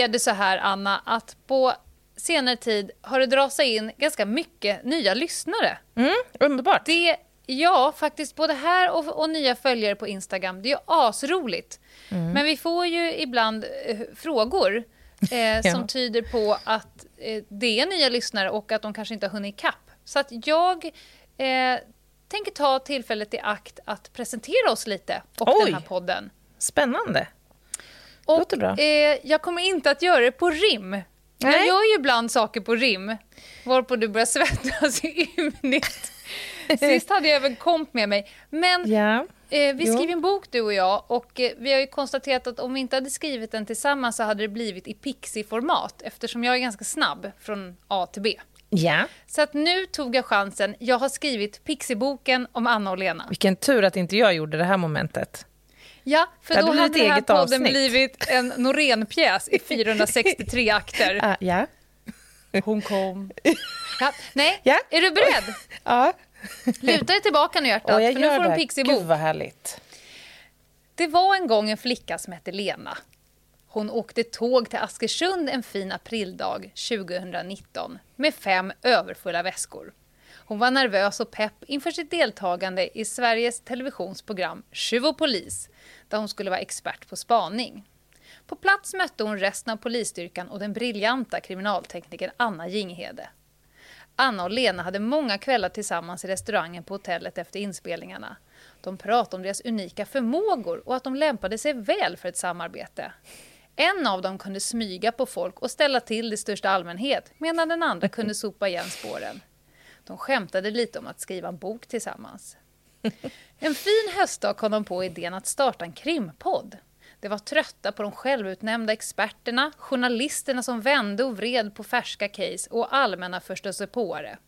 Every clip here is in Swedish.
Är det så här, Anna, att på senare tid har det dragit sig in ganska mycket nya lyssnare. mm, underbart. Det, ja, faktiskt både här och, och nya följare på Instagram. Det är ju asroligt. Men vi får ju ibland eh, frågor eh, Ja. som tyder på att eh, det är nya lyssnare och att de kanske inte har hunnit ikapp. Så att jag eh, tänker ta tillfället i akt att presentera oss lite och Oj. den här podden. Spännande. Och, Låter bra. Eh, jag kommer inte att göra det på rim. Jag Nej. gör ju ibland saker på rim, varpå du börjar svettas ymnigt. Sist hade jag även komp med mig. Men Ja. eh, vi skriver en bok du och jag och eh, vi har ju konstaterat att om vi inte hade skrivit den tillsammans så hade det blivit i pixie-format eftersom jag är ganska snabb från A till B. ja. Så att nu tog jag chansen. Jag har skrivit Pixie-boken om Anna och Lena. Vilken tur att inte jag gjorde det här momentet. Ja, för då hade hade blivit den här podden avsnitt. blivit en Norén-pjäs i 463 akter. Ah, ja. Hon kom. Ja, nej, Ja. är du beredd? ja. Luta dig tillbaka nu hjärtat, för nu får du en det. Pixie-bok. Gud vad härligt. Det var en gång en flicka som hette Lena. Hon åkte tåg till Askersund en fin aprildag 2019 med fem överfulla väskor. Hon var nervös och pepp inför sitt deltagande i Sveriges Televisions program Tjuv och polis, där hon skulle vara expert på spaning. På plats mötte hon resten av polisstyrkan och den briljanta kriminalteknikern Anna Jinghede. Anna och Lena hade många kvällar tillsammans i restaurangen på hotellet efter inspelningarna. De pratade om deras unika förmågor och att de lämpade sig väl för ett samarbete. En av dem kunde smyga på folk och ställa till det i största allmänhet medan den andra kunde sopa igen spåren. De skämtade lite om att skriva en bok tillsammans. En fin höstdag kom de på idén att starta en krimpodd. De var trötta på de självutnämnda experterna, journalisterna som vände och vred på färska case och allmänna förståsigpåare.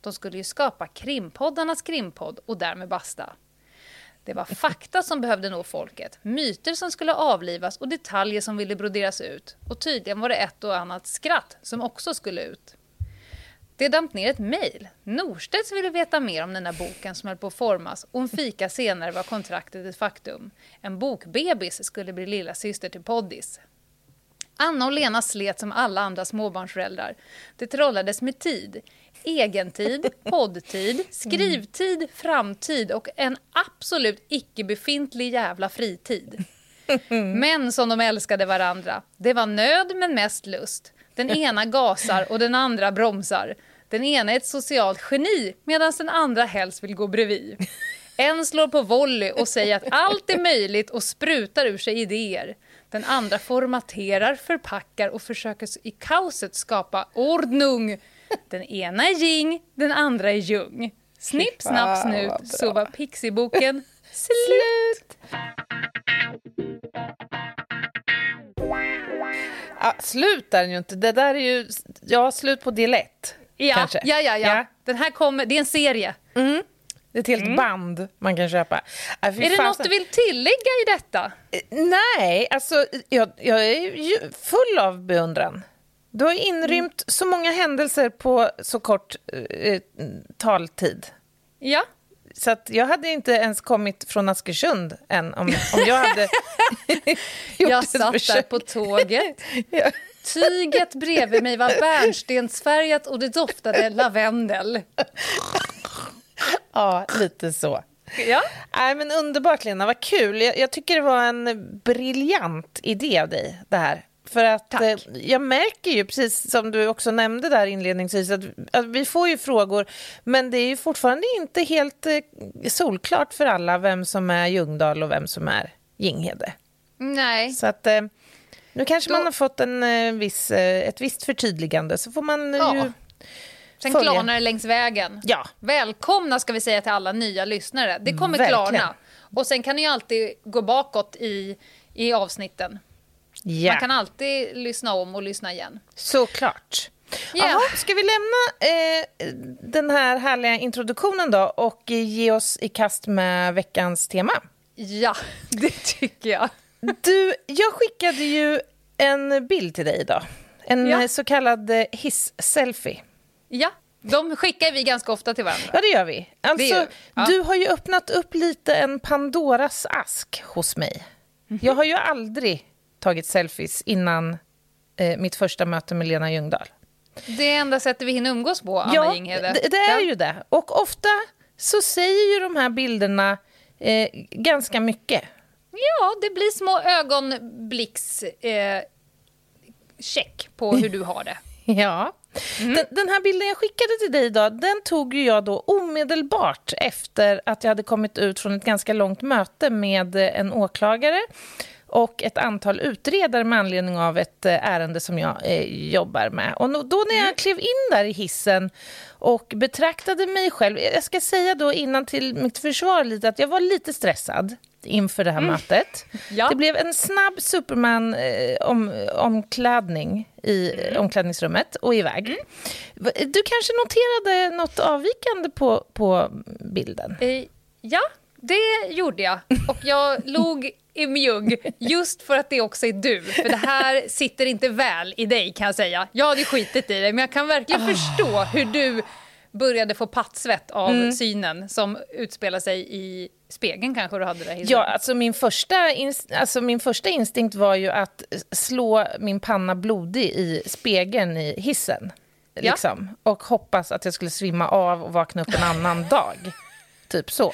De skulle ju skapa krimpoddarnas krimpodd och därmed basta. Det var fakta som behövde nå folket, myter som skulle avlivas och detaljer som ville broderas ut. Och tydligen var det ett och annat skratt som också skulle ut. Det damp ner ett mejl. Norstedts ville veta mer om den här boken som höll på att formas och en fika senare var kontraktet ett faktum. En bokbebis skulle bli lilla syster till Poddis. Anna och Lena slet som alla andra småbarnsföräldrar. Det trollades med tid. Egentid, poddtid, skrivtid, framtid och en absolut icke-befintlig jävla fritid. Men som de älskade varandra. Det var nöd men mest lust. Den ena gasar och den andra bromsar. Den ena är ett socialt geni medan den andra helst vill gå bredvid. En slår på volley och säger att allt är möjligt och sprutar ur sig idéer. Den andra formaterar, förpackar och försöker i kaoset skapa ordnung. Den ena är Jing, den andra är Jung. Snipp, snapp, snut, så var Pixieboken slut. Ah, slut är den ju inte. Det där är ju ja, slut på del ett. Ja, kanske. ja, ja, ja. Ja. Den här kommer, det är en serie. Det är ett helt band man kan köpa. Mm. Är det något du vill tillägga i detta? Nej, alltså jag, jag är ju full av beundran. Du har inrymt så många händelser på så kort eh, taltid. Ja. Så att jag hade inte ens kommit från Askersund än om, om jag hade gjort Jag ett satt där på tåget. Ja. Tyget bredvid mig var bärnstensfärgat och det doftade lavendel. Ja, lite så. Ja. Nej, men underbart, Lena. Vad kul. Jag, jag tycker det var en briljant idé av dig, det här. För att eh, jag märker ju, precis som du också nämnde där inledningsvis, att, att vi får ju frågor, men det är ju fortfarande inte helt eh, solklart för alla vem som är Ljungdahl och vem som är Ginghede. Nej. Så att eh, nu kanske Då- man har fått en, eh, viss, eh, ett visst förtydligande, så får man eh, Ja. ju... Sen följa. klarnar det längs vägen. Ja. Välkomna ska vi säga till alla nya lyssnare. Det kommer Verkligen. klarna. Och sen kan ni alltid gå bakåt i, i avsnitten. Ja. Man kan alltid lyssna om och lyssna igen. Såklart. Ja. Jaha, ska vi lämna eh, den här härliga introduktionen då och ge oss i kast med veckans tema? Ja, det tycker jag. Du, jag skickade ju en bild till dig idag. En Ja. så kallad eh, hiss-selfie. Ja, de skickar vi ganska ofta till varandra. Ja, det gör vi. Alltså, gör vi. Ja. Du har ju öppnat upp lite en Pandoras ask hos mig. Mhm. Jag har ju aldrig tagit selfies innan eh, mitt första möte med Lena Ljungdahl. Det är enda sättet vi hinner umgås på, Anna Ja, Jinghede. det, det är Ja. ju det. Och ofta så säger ju de här bilderna eh, ganska mycket. Ja, det blir små ögonblicks... Eh, på hur du har det. Ja. Mm. Den, den här bilden jag skickade till dig idag, den tog jag då omedelbart efter att jag hade kommit ut från ett ganska långt möte med en åklagare och ett antal utredare med anledning av ett eh, ärende som jag eh, jobbar med. Och då när Mm. jag klev in där i hissen och betraktade mig själv, jag ska säga då innan till mitt försvar lite att jag var lite stressad inför det här mötet. Mm. Ja. Det blev en snabb Superman-omklädning i Mm. eh, omklädningsrummet och iväg. Va- Du kanske noterade något avvikande på, på bilden? Eh, ja, det gjorde jag. Och jag log i mjugg just för att det också är du. För det här sitter inte väl i dig kan jag säga. Jag hade skitit i dig, men jag kan verkligen Ah. förstå hur du började få pattsvett av Mm. synen som utspelar sig i spegeln kanske du hade det. Ja, alltså min, första alltså min första instinkt var ju att slå min panna blodig i spegeln i hissen. Ja. Liksom, och hoppas att jag skulle svimma av och vakna upp en annan dag. Typ så.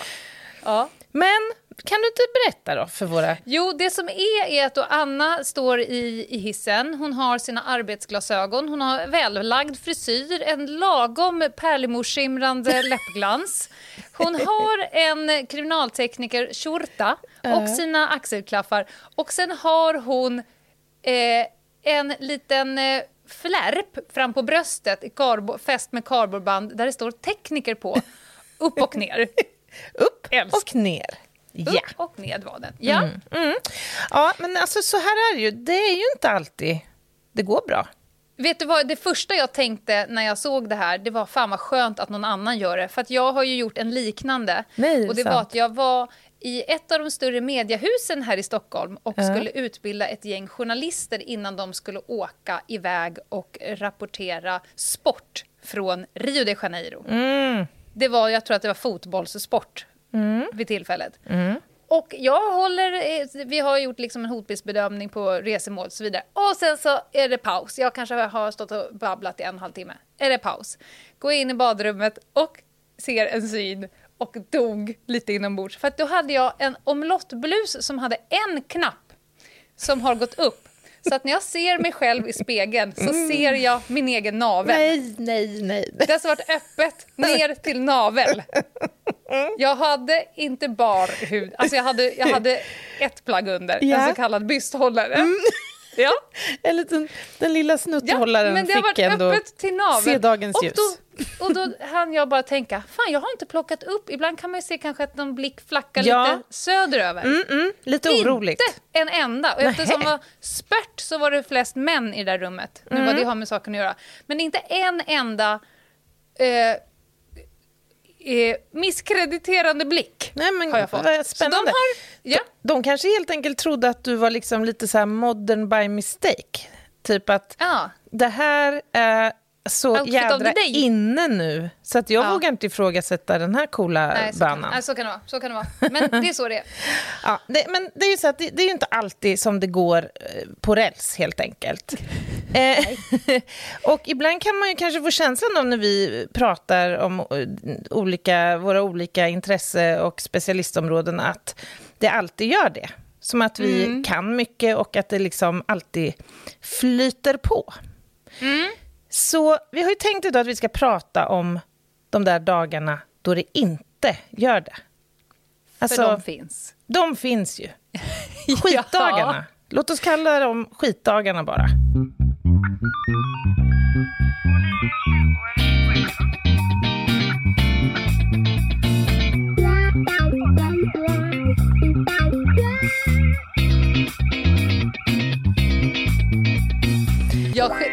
ja. Men kan du inte berätta då för våra... Jo, det som är är att Anna står i, i hissen. Hon har sina arbetsglasögon, hon har vällagd frisyr, en lagom pärlemorskimrande läppglans. Hon har en kriminaltekniker skjorta och sina axelklaffar. Och sen har hon eh, en liten eh, flärp fram på bröstet i karbo- fäst med kardborreband där det står tekniker på. Upp och ner. Upp Älsk. och ner. Upp och ned var den. Ja. Mm. ja, men alltså så här är det ju. Det är ju inte alltid det går bra. Vet du vad, det första jag tänkte när jag såg det här, det var fan vad skönt att någon annan gör det. För att jag har ju gjort en liknande. Nej, och det sant. var att jag var i ett av de större mediehusen här i Stockholm och skulle utbilda ett gäng journalister innan de skulle åka iväg och rapportera sport från Rio de Janeiro. Mm. Det var, jag tror att det var fotbollssport Mm. vid tillfället. Och jag håller, eh, vi har gjort liksom en hotbildsbedömning på resemål och så vidare. Och sen så är det paus. Jag kanske har stått och babblat i en halvtimme. Är det paus? Går in i badrummet och ser en syn och dog lite inombords. För att då hade jag en omlottblus som hade en knapp som har gått upp. Så att när jag ser mig själv i spegeln så ser jag min egen navel. Nej, nej, nej. Det har alltså varit öppet ner till navel. Jag hade inte bar hud, alltså jag hade, jag hade ett plagg under, Ja. en så kallad bysthållare. Ja, En liten, den lilla ja, snutthållaren men det har fick varit ändå öppet till naveln. se dagens och ljus. Då, och då hann jag bara tänka, fan jag har inte plockat upp, ibland kan man ju se kanske att någon blick flackar Ja. lite söderöver. Mm, mm, lite oroligt. Inte en enda. Och eftersom det var spört så var det flest män i det där rummet. Nu Mm. vad det har med saken att göra. Men inte en enda eh, eh, misskrediterande blick Nej, men har jag fått. vad Så spännande. de har, ja, De kanske helt enkelt trodde att du var liksom lite så här modern by mistake. Typ att ja. det här är så Outfit jädra inne nu så att jag Ja. vågar inte ifrågasätta den här coola Nej, så kan, nej, så kan det vara. Så kan det vara. Men det är så det är. Ja, det, men det är ju så att det, det är ju inte alltid som det går eh, på räls helt enkelt. Eh, och ibland kan man ju kanske få känslan av när vi pratar om eh, olika, våra olika intresse och specialistområden att det alltid gör det. Som att vi kan mycket och att det liksom alltid flyter på. Så vi har ju tänkt idag att vi ska prata om de där dagarna då det inte gör det. Alltså, För de finns. de finns ju. Skitdagarna. Låt oss kalla dem skitdagarna bara.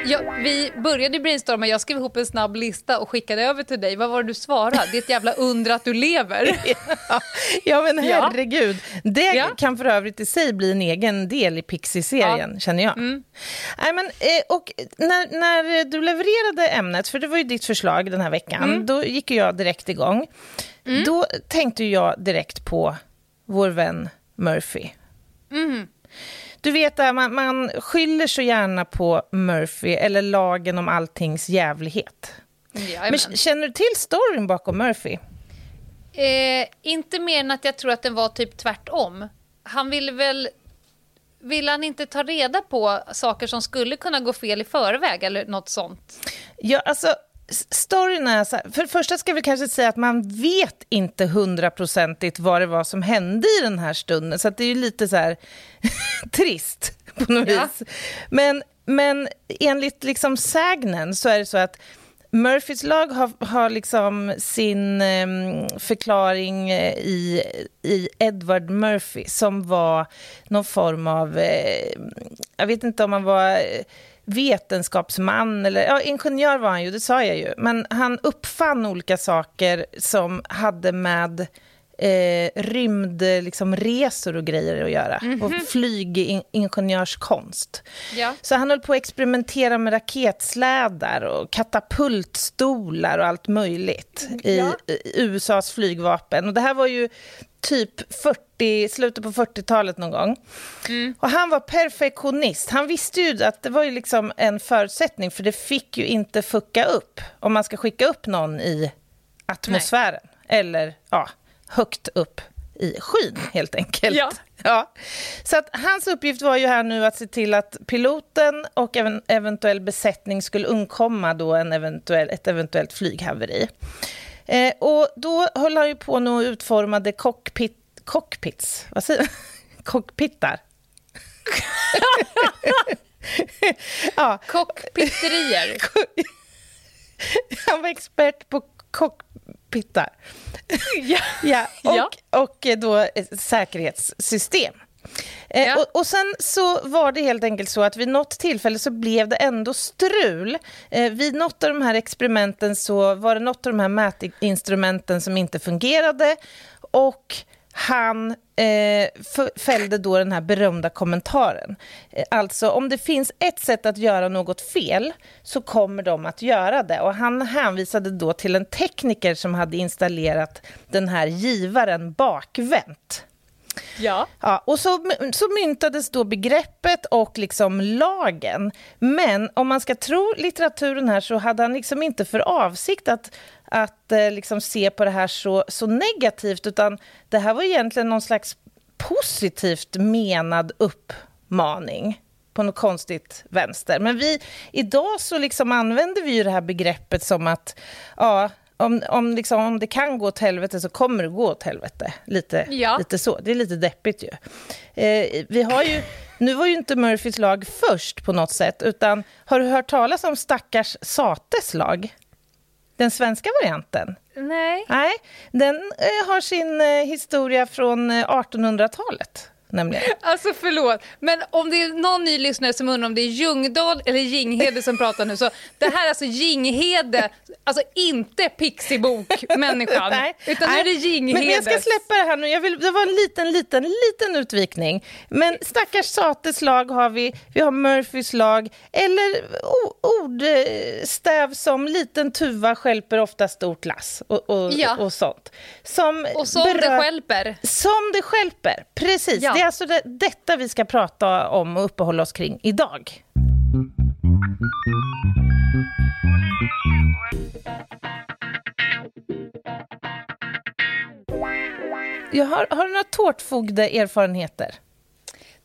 Ja, vi började brainstorma, jag skrev ihop en snabb lista och skickade över till dig. Vad var det du svarade? Det är ett jävla under att du lever. ja, men herregud. Det Ja. kan för övrigt i sig bli en egen del i Pixie-serien, känner jag. Mm. Nej, men, eh, och när, när du levererade ämnet, för det var ju ditt förslag den här veckan, Mm. då gick jag direkt igång. Då tänkte jag direkt på vår vän Murphy. Mm. Du vet, man, man skyller så gärna på Murphy eller lagen om alltings jävlighet. Jajamän. Men känner du till storyn bakom Murphy? Eh, inte mer än att jag tror att den var typ tvärtom. Han ville väl... Vill han inte ta reda på saker som skulle kunna gå fel i förväg eller något sånt? Ja, alltså, storyn är så här, för det första ska vi kanske säga att man vet inte hundraprocentigt vad det var som hände i den här stunden, så det är ju lite så här trist på något Ja. vis. Men, men enligt liksom sägnen så är det så att Murphys lag har, har liksom sin em, förklaring eh, i, i Edward Murphy som var någon form av, eh, jag vet inte om han var eh, vetenskapsman eller ja, ingenjör var han ju, det sa jag ju. Men han uppfann olika saker som hade med eh, rymd, liksom, resor och grejer att göra. Och flygingenjörskonst. Ja. Så han höll på att experimentera med raketslädar och katapultstolar och allt möjligt i, Ja. i USAs flygvapen. Och det här var ju typ 40, slutet på 40-talet någon gång. Och han var perfektionist. Han visste ju att det var ju liksom en förutsättning för det fick ju inte fucka upp om man ska skicka upp någon i atmosfären. Eller ja, högt upp i skyn helt enkelt. Ja. Ja. Så att hans uppgift var ju här nu att se till att piloten och en eventuell besättning skulle undkomma då en eventuell, ett eventuellt flyghaveri. Eh, och då höll han ju på nu och utformade cockpit, cockpits, vad säger man? Cockpittar. ja, Cockpitterier. han var expert på cockpittar. ja. Ja, och, Ja. och då säkerhetssystem. Eh, Ja. och, och sen så var det helt enkelt så att vid något tillfälle så blev det ändå strul. Eh, vid något av de här experimenten så var det något av de här mätinstrumenten som inte fungerade och han eh, fällde då den här berömda kommentaren. Eh, alltså, om det finns ett sätt att göra något fel så kommer de att göra det. Och han hänvisade då till en tekniker som hade installerat den här givaren bakvänt ja. Ja, och så, så myntades då begreppet och liksom lagen. Men om man ska tro litteraturen här så hade han liksom inte för avsikt att, att eh, liksom se på det här så, så negativt, utan det här var egentligen någon slags positivt menad uppmaning på något konstigt vänster. Men vi, idag så liksom använder vi ju det här begreppet som att ja, om, om, liksom, om det kan gå åt helvete så kommer det gå åt helvete. Lite, Ja. lite så. Det är lite deppigt ju. Eh, vi har ju. Nu var ju inte Murphys lag först på något sätt, utan har du hört talas om stackars Sates lag? Den svenska varianten? Nej. Nej, den eh, har sin eh, historia från eh, 1800-talet, nämligen. Alltså förlåt, men om det är någon ny lyssnare som undrar om det är Ljungdahl eller Jinghede som pratar nu, så det här är alltså Jinghede, alltså inte Pixibok-människan, Nej, utan nu är det. Jinghede. Men jag ska släppa det här nu. Jag vill, det var en liten, liten, liten utvikning. Men stackars Sates lag har vi, vi har Murphys lag, eller ordstäv som liten tuva skälper ofta stort lass och, och, Ja. och sånt. Som Och som det berör- skälper. Som det skälper, precis. Ja. Det är alltså det, detta vi ska prata om och uppehålla oss kring idag. Jag har, har du några tårtfogde-erfarenheter?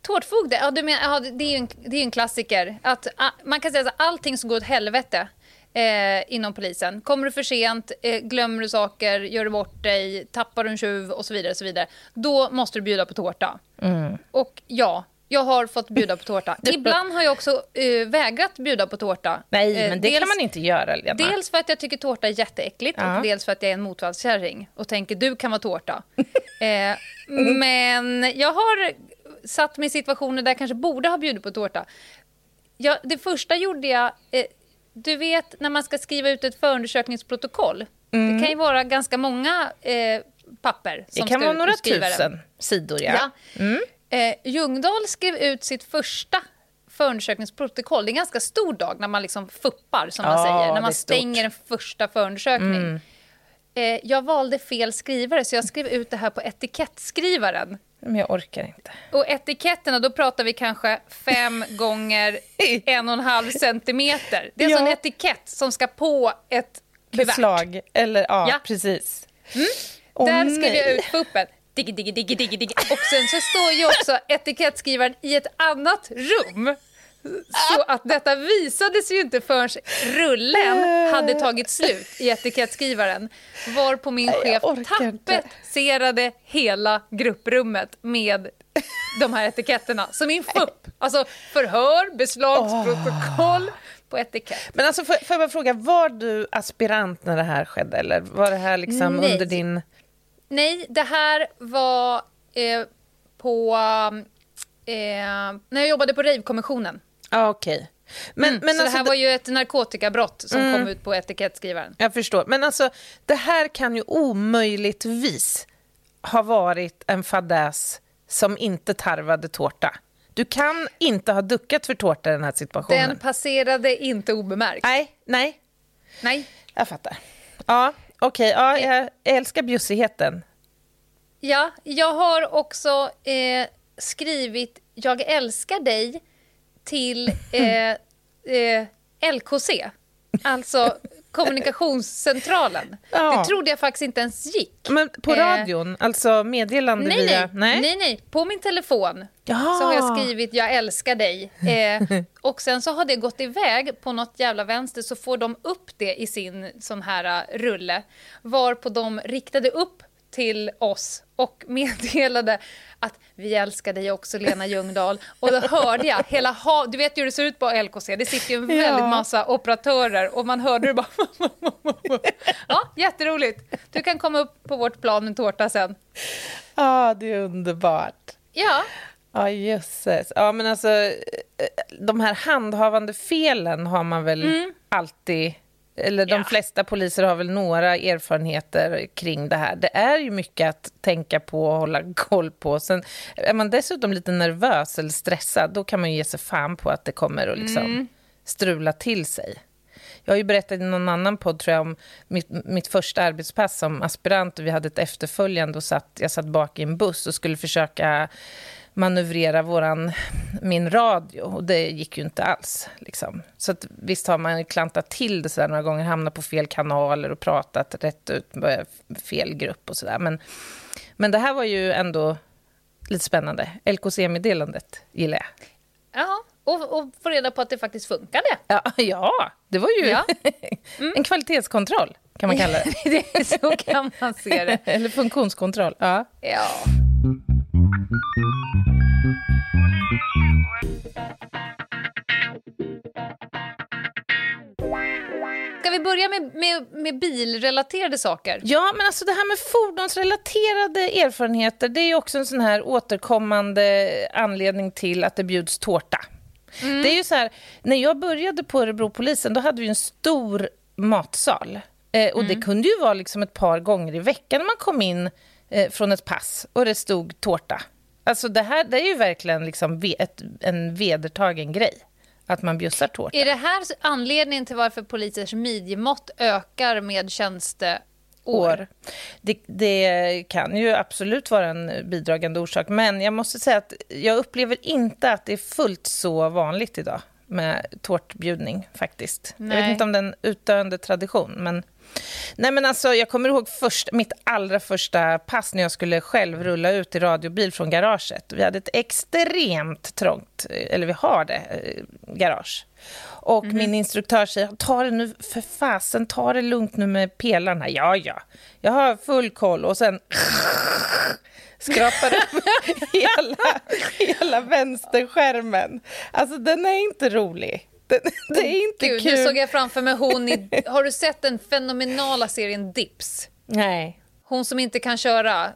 Tårtfogde, ja, du menar, ja, det är ju en, det är en klassiker. Att, man kan säga att allting som går åt helvete eh, inom polisen. Kommer du för sent, eh, glömmer du saker, gör du bort dig, tappar du en tjuv och så vidare. Så vidare då måste du bjuda på tårta. Mm. Och ja, jag har fått bjuda på tårta. Ibland har jag också eh, vägrat bjuda på tårta. Nej, Eh, men det dels, kan man inte göra, Lena. Dels för att jag tycker tårta är jätteäckligt Ja. och dels för att jag är en motvallskärring och tänker du kan vara tårta. eh, men jag har satt mig i situationer där jag kanske borde ha bjudit på tårta. ja, det första gjorde jag... Eh, du vet när man ska skriva ut ett förundersökningsprotokoll. Det kan ju vara ganska många eh, papper Mm. Det som kan ska vara några tusen sidor, ja. Ja. Eh, Ljungdahl skrev ut sitt första förundersökningsprotokoll. Det är en ganska stor dag när man liksom fuppar, som man Ja, säger. När man. Mm. stänger en första förundersökning. Eh, jag valde fel skrivare, så jag skrev ut det här på etikettskrivaren. Men jag orkar inte. Och etiketterna, då pratar vi kanske fem gånger en och en halv centimeter. Det är alltså Ja. en etikett som ska på ett kuvert. Beslag, eller ja, Ja. precis. Åh, Där skrev nej. jag ut. Diggi, diggi, diggi, diggi, diggi. Och sen så står ju också etikettskrivaren i ett annat rum. Så att detta visades ju inte förrän rullen hade tagit slut i etikettskrivaren. Var på min chef tapetserade hela grupprummet med de här etiketterna. Så min fupp, alltså förhör, beslagsprotokoll på etikett. Men alltså, får, får jag bara fråga, var du aspirant när det här skedde? Eller var det här liksom Nej. under din... Nej, det här var eh, på... Eh, när jag jobbade på Rave-kommissionen. Ja, okej. Men, Mm, men så alltså, det här var ju ett narkotikabrott som kom ut på etikettskrivaren. Jag förstår. Men alltså, det här kan ju omöjligtvis ha varit en fadäs som inte tarvade tårta. Du kan inte ha duckat för tårta i den här situationen. Den passerade inte obemärkt. Nej, nej, Nej. jag fattar. Ja, okej. ja, jag älskar bjussigheten. Ja, jag har också eh, skrivit “Jag älskar dig” till eh, eh, LKC, alltså kommunikationscentralen. Ja. Det trodde jag faktiskt inte ens gick. Men på Eh, radion, alltså meddelande Nej, via... nej, nej, nej. På min telefon Jaha. så har jag skrivit “Jag älskar dig”. Eh, och sen så har det gått iväg på något jävla vänster så får de upp det i sin sån här uh, rulle. Varpå de riktade upp till oss och meddelade att vi älskar dig också Lena Ljungdahl. Och då hörde jag hela ha- Du vet ju hur det ser ut på LKC, det sitter ju en Ja. väldigt massa operatörer och man hörde det bara... ja, jätteroligt. Du kan komma upp på vårt plan med tårta sen. Ja, det är underbart. Ja, Ja, jösses. Ja, men alltså, eh, de här handhavande felen har man väl alltid... Eller de. Ja. flesta poliser har väl några erfarenheter kring det här. Det är ju mycket att tänka på och hålla koll på. Sen är man dessutom lite nervös eller stressad, då kan man ju ge sig fan på att det kommer att liksom Mm. strula till sig. Jag har ju berättat i någon annan podd tror jag, om mitt, mitt första arbetspass som aspirant och vi hade ett efterföljande och satt, jag satt bak i en buss och skulle försöka manövrera våran, min radio och det gick ju inte alls. Liksom. Så att, visst har man klantat till det så där några gånger, hamnat på fel kanaler och pratat rätt ut med fel grupp och sådär. Men, men det här var ju ändå lite spännande. LKC-meddelandet gillar jag. ja. Och, och få reda på att det faktiskt funkade. Ja, ja det var ju Ja. en kvalitetskontroll kan man kalla det. det så kan man se det. Eller funktionskontroll. Ja. Ja. Ska vi börja med, med, med bilrelaterade saker? ja, men alltså det här med fordonsrelaterade erfarenheter det är också en sån här återkommande anledning till att det bjuds tårta. Det är ju så här, när jag började på Örebropolisen då hade vi en stor matsal. Eh, och det kunde ju vara liksom ett par gånger i veckan när man kom in eh, från ett pass och det stod tårta. Alltså det här det är ju verkligen liksom ve- ett, en vedertagen grej. Att man bjussar tårta. Är det här anledningen till varför polisers midjemått ökar med tjänsteår? år. Det, det kan ju absolut vara en bidragande orsak, men jag måste säga att jag upplever inte att det är fullt så vanligt idag med tårtbjudning faktiskt. Jag vet inte om det är en utdöende tradition, men Nej men alltså, jag kommer ihåg först, mitt allra första pass när jag skulle själv rulla ut i radiobil från garaget. Vi hade ett extremt trångt, eller vi har det, eh, garage. Och min instruktör säger, ta det nu för fasen, ta det lugnt nu med pelarna. Ja, ja, jag har full koll. Och sen skrapar upp hela, hela vänsterskärmen. Alltså den är inte rolig. Den, det är inte Gud, kul. nu såg jag framför mig hon i... Har du sett den fenomenala serien Dips? Nej. Hon som inte kan köra eh,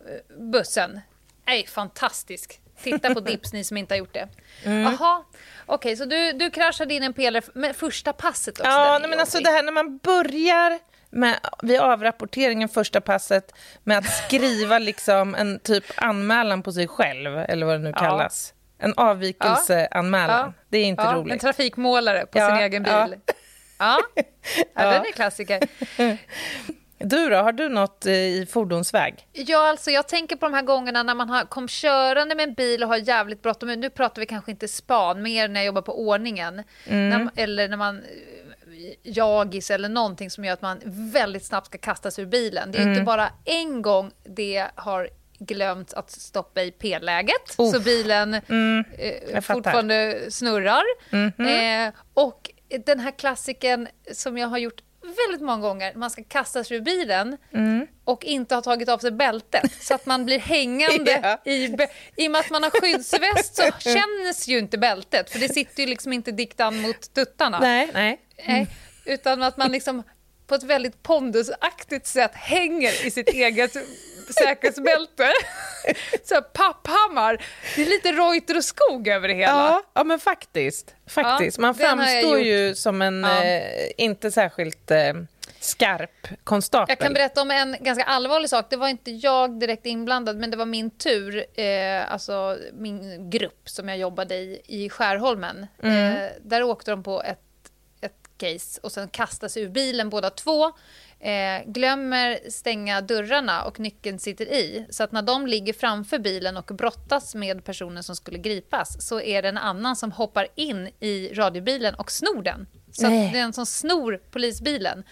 bussen. Nej, fantastisk. Titta på Dips, ni som inte har gjort det. Mm. Jaha, okej, så du, du kraschade in en pelare med första passet också? Ja, nej, men alltså det här när man börjar med, vid avrapporteringen första passet med att skriva liksom en typ anmälan på sig själv, eller vad det nu Ja. kallas. En avvikelseanmälan. Ja. Det är inte ja, En roligt. trafikmålare på Ja, sin egen bil. ja. Ja, ja. Ja. den är klassiker. Du då, har du något eh, i fordonsväg? Ja, alltså jag tänker på de här gångerna när man har, kom körande med en bil och har jävligt bråttom. Nu pratar vi kanske inte span, mer när jag jobbar på ordningen. När, man- eller när man jagis eller någonting som gör att man väldigt snabbt ska kasta sig ur bilen. Det är ju inte bara en gång det har glömt att stoppa i p-läget, så bilen eh, jag fattar. fortfarande snurrar. Eh, och den här klassiken som jag har gjort väldigt många gånger, man ska kasta sig ur bilen och inte ha tagit av sig bältet så att man blir hängande Ja. i... I och med att man har skyddsväst så känns ju inte bältet för det sitter ju liksom inte diktan mot tuttarna. Nej, nej. Nej, utan att man liksom på ett väldigt pondusaktigt sätt hänger i sitt eget säkerhetsbälte. Så papphammar. Det är lite Reuter och skog över det hela. Ja, ja, men faktiskt. faktiskt. Ja, Man framstår ju som en Ja. eh, inte särskilt eh, skarp konstapel. Jag kan berätta om en ganska allvarlig sak. Det var inte jag direkt inblandad, men det var min tur, eh, alltså min grupp som jag jobbade i, i Skärholmen. Eh, där åkte de på ett case och sen kastade sig ur bilen båda två. Eh, glömmer stänga dörrarna och nyckeln sitter i. Så att när de ligger framför bilen och brottas med personen som skulle gripas så är det en annan som hoppar in i radiobilen och snor den. Så det är en som snor polisbilen.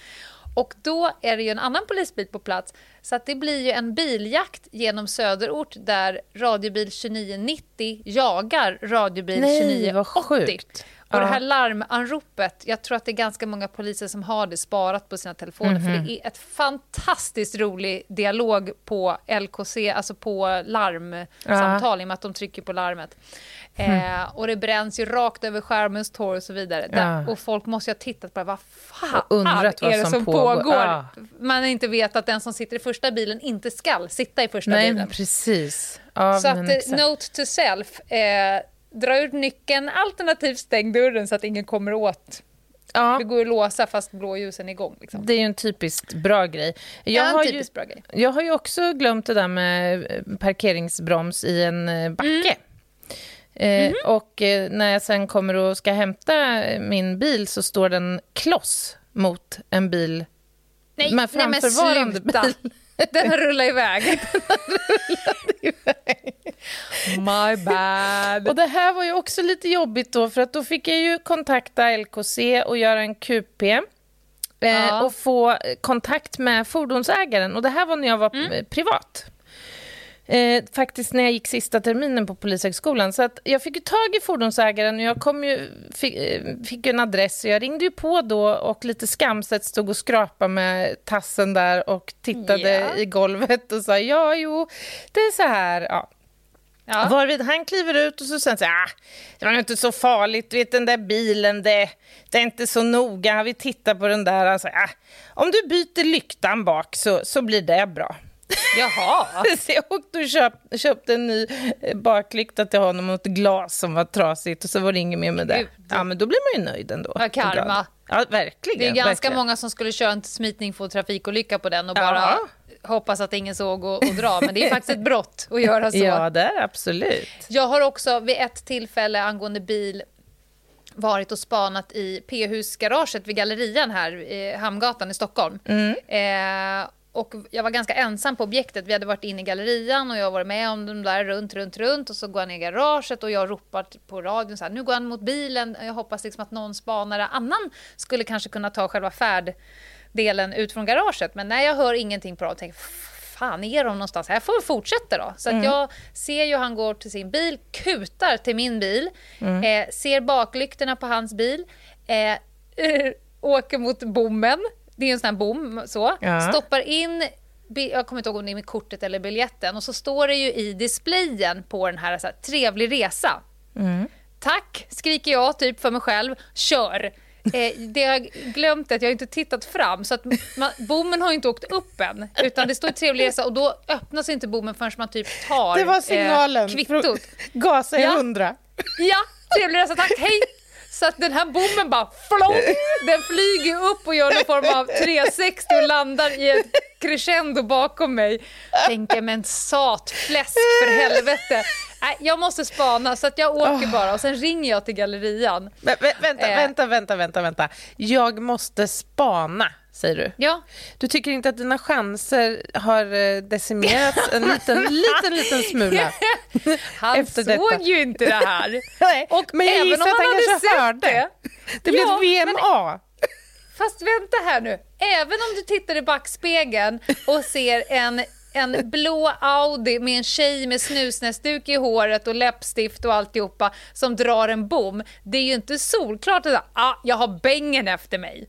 Och då är det ju en annan polisbil på plats. Så att det blir ju en biljakt genom söderort där radiobil 2990 jagar radiobil Nej, 2980. vad sjukt. Och det här larmanropet, jag tror att det är ganska många poliser som har det sparat på sina telefoner för Mhm. det är ett fantastiskt rolig dialog på LKC, alltså på larmsamtal i och med att de trycker på larmet. Eh, och det bränns ju rakt över skärmens torg och så vidare. Där, Ja. och folk måste ju ha tittat på vad fan Och undrat vad är det som som pågår. pågår? Ja. Man inte vet att den som sitter i första bilen inte skall sitta i första Nej, bilen. precis. Ja, Så att, eh, exakt. note to self, eh, dra ut nyckeln alternativt stäng dörren så att ingen kommer åt. ja, Det går att låsa fast blåljusen är igång. Liksom. det är ju en typiskt bra grej. Jag ja, har ju, bra grej. jag har ju också glömt det där med eh, parkeringsbroms i en eh, backe. Eh, Mhm. och eh, när jag sen kommer och ska hämta min bil så står den kloss mot en bil Nej, med nej men framförvarande sluta! bil. Den har rullat iväg. My bad. Och det här var ju också lite jobbigt då, för att då fick jag ju kontakta LKC och göra en QP. Eh, Ja. Och få kontakt med fordonsägaren. Och det här var när jag var Mm. privat. Eh, faktiskt när jag gick sista terminen på Polishögskolan. Så att jag fick ju tag i fordonsägaren och jag kom ju, fick, eh, fick ju en adress. Och jag ringde ju på då och lite skamset stod och skrapade med tassen där och tittade Ja. i golvet och sa ja, jo, det är så här. Ja. Ja. Varvid han kliver ut och så säger han ah, det var inte så farligt, du vet den där bilen, det, det är inte så noga, vi tittar på den där. Han säger, ah, om du byter lyktan bak så, så blir det bra. Jaha. Och köp, köpte en ny eh, baklykta till honom och ett glas som var trasigt och så var det inget mer med det. Ja, men då blir man ju nöjd ändå. Vad karma. Ja, verkligen. Det är ganska verkligen. många som skulle köra en smitning för trafikolycka på den och bara hoppas att ingen såg och, och dra. Men det är faktiskt ett brott att göra så. Ja, det är absolut. Jag har också vid ett tillfälle angående bil varit och spanat i P-husgaraget vid Gallerian här i Hamngatan i Stockholm. Eh, och jag var ganska ensam på objektet. Vi hade varit inne i gallerian och jag varit med om dem där runt, runt, runt. Och så går ner i garaget och jag ropar på radion så här, nu går han mot bilen. Jag hoppas liksom att någon spanare annan skulle kanske kunna ta själva färddelen ut från garaget. Men nej, jag hör ingenting på radion. Jag tänker, fan är de någonstans? Jag får fortsätta då. Så att jag ser ju han går till sin bil, kutar till min bil, eh, ser baklyktorna på hans bil, eh, åker mot bommen. Det är en sån här bom, så. Ja. Stoppar in, jag kommer inte ihåg om det är med kortet eller biljetten, och så står det ju i displayen på den här, så här trevlig resa. Tack, skriker jag typ för mig själv. Kör. Eh, det har jag glömt att jag inte tittat fram så att man, bommen har inte åkt upp än utan det står trevlig resa och då öppnas inte bommen förrän man typ tar Det var signalen. eh, kvittot. Gasa i Ja. hundra. Ja, trevlig resa, tack, hej! Så att den här bommen bara flång, den flyger upp och gör någon form av 360 och landar i ett crescendo bakom mig. Tänker men satfläsk för helvete. Nej, jag måste spana så att jag åker bara och sen ringer jag till gallerian. Men, vä- vänta, Eh. vänta, vänta, vänta, vänta. Jag måste spana, säger du. Ja, Du tycker inte att dina chanser har eh, decimerats en liten, liten, liten smula? han Efter såg detta. ju inte det här. Nej, Och men jag även gissar om att han kanske hörde. det. Det blev Ja, ett VMA. Fast vänta här nu. Även om du tittar i backspegeln och ser en, en blå Audi med en tjej med snusnäsduk i håret och läppstift och alltihopa som drar en bom. Det är ju inte solklart att ah, jag har bängen efter mig.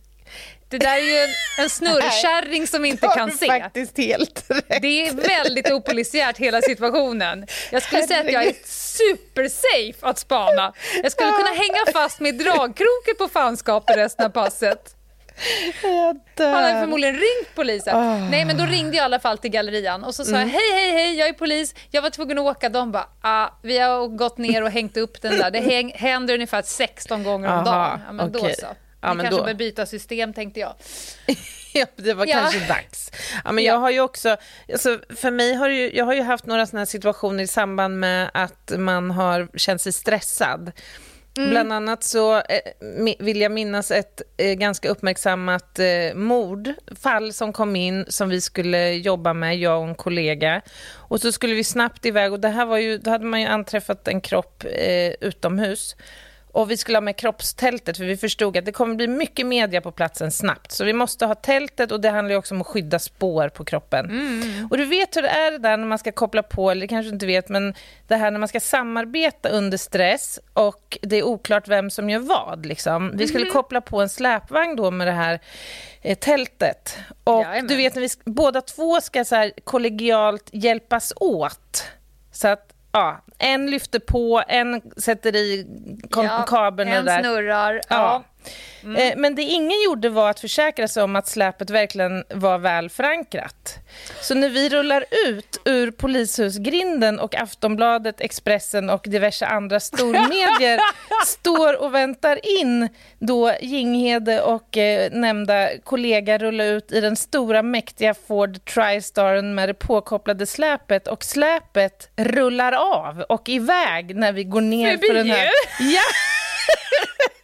Det där är ju en, en snurrkärring som inte kan se. faktiskt helt rätt. Det är väldigt opolisiärt hela situationen. Jag skulle säga att jag är supersafe att spana. Jag skulle kunna hänga fast med dragkroken på fanskapet resten av passet. Han hade förmodligen ringt polisen. Ah. Nej, men då ringde jag i alla fall till gallerian och så sa jag hej, hej, hej, jag är polis. Jag var tvungen att åka. De bara, ah, vi har gått ner och hängt upp den där. Det häng, händer ungefär 16 gånger om Aha, dagen. Ja, men då okej. så. Ja, Vi men kanske då. bör byta system, tänkte jag. Ja, det var Ja. kanske dags. Ja, men Ja. jag har ju också, alltså, för mig har ju, jag har ju haft några sådana här situationer i samband med att man har känt sig stressad. Mm. Bland annat så eh, vill jag minnas ett eh, ganska uppmärksammat eh, mordfall som kom in som vi skulle jobba med, jag och en kollega. Och så skulle vi snabbt iväg och det här var ju, då hade man ju anträffat en kropp eh, utomhus. Och vi skulle ha med kroppstältet för vi förstod att det kommer bli mycket media på platsen snabbt. Så vi måste ha tältet och det handlar ju också om att skydda spår på kroppen. Och du vet hur det är det där när man ska koppla på, eller kanske du inte vet, men det här när man ska samarbeta under stress och det är oklart vem som gör vad. Liksom. Vi skulle koppla på en släpvagn då med det här eh, tältet. Och Jajamän. du vet när vi båda två ska så här kollegialt hjälpas åt. Så att ja, en lyfter på, en sätter i Ja, kabeln och en där. snurrar. Ja. Ja. Eh, Men det ingen gjorde var att försäkra sig om att släpet verkligen var väl förankrat. Så när vi rullar ut ur polishusgrinden och Aftonbladet, Expressen och diverse andra stormedier står och väntar in då Jinghede och eh, nämnda kollega rullar ut i den stora mäktiga Ford Tristaren med det påkopplade släpet och släpet rullar av och iväg när vi går ner Förbi för den här... Ja!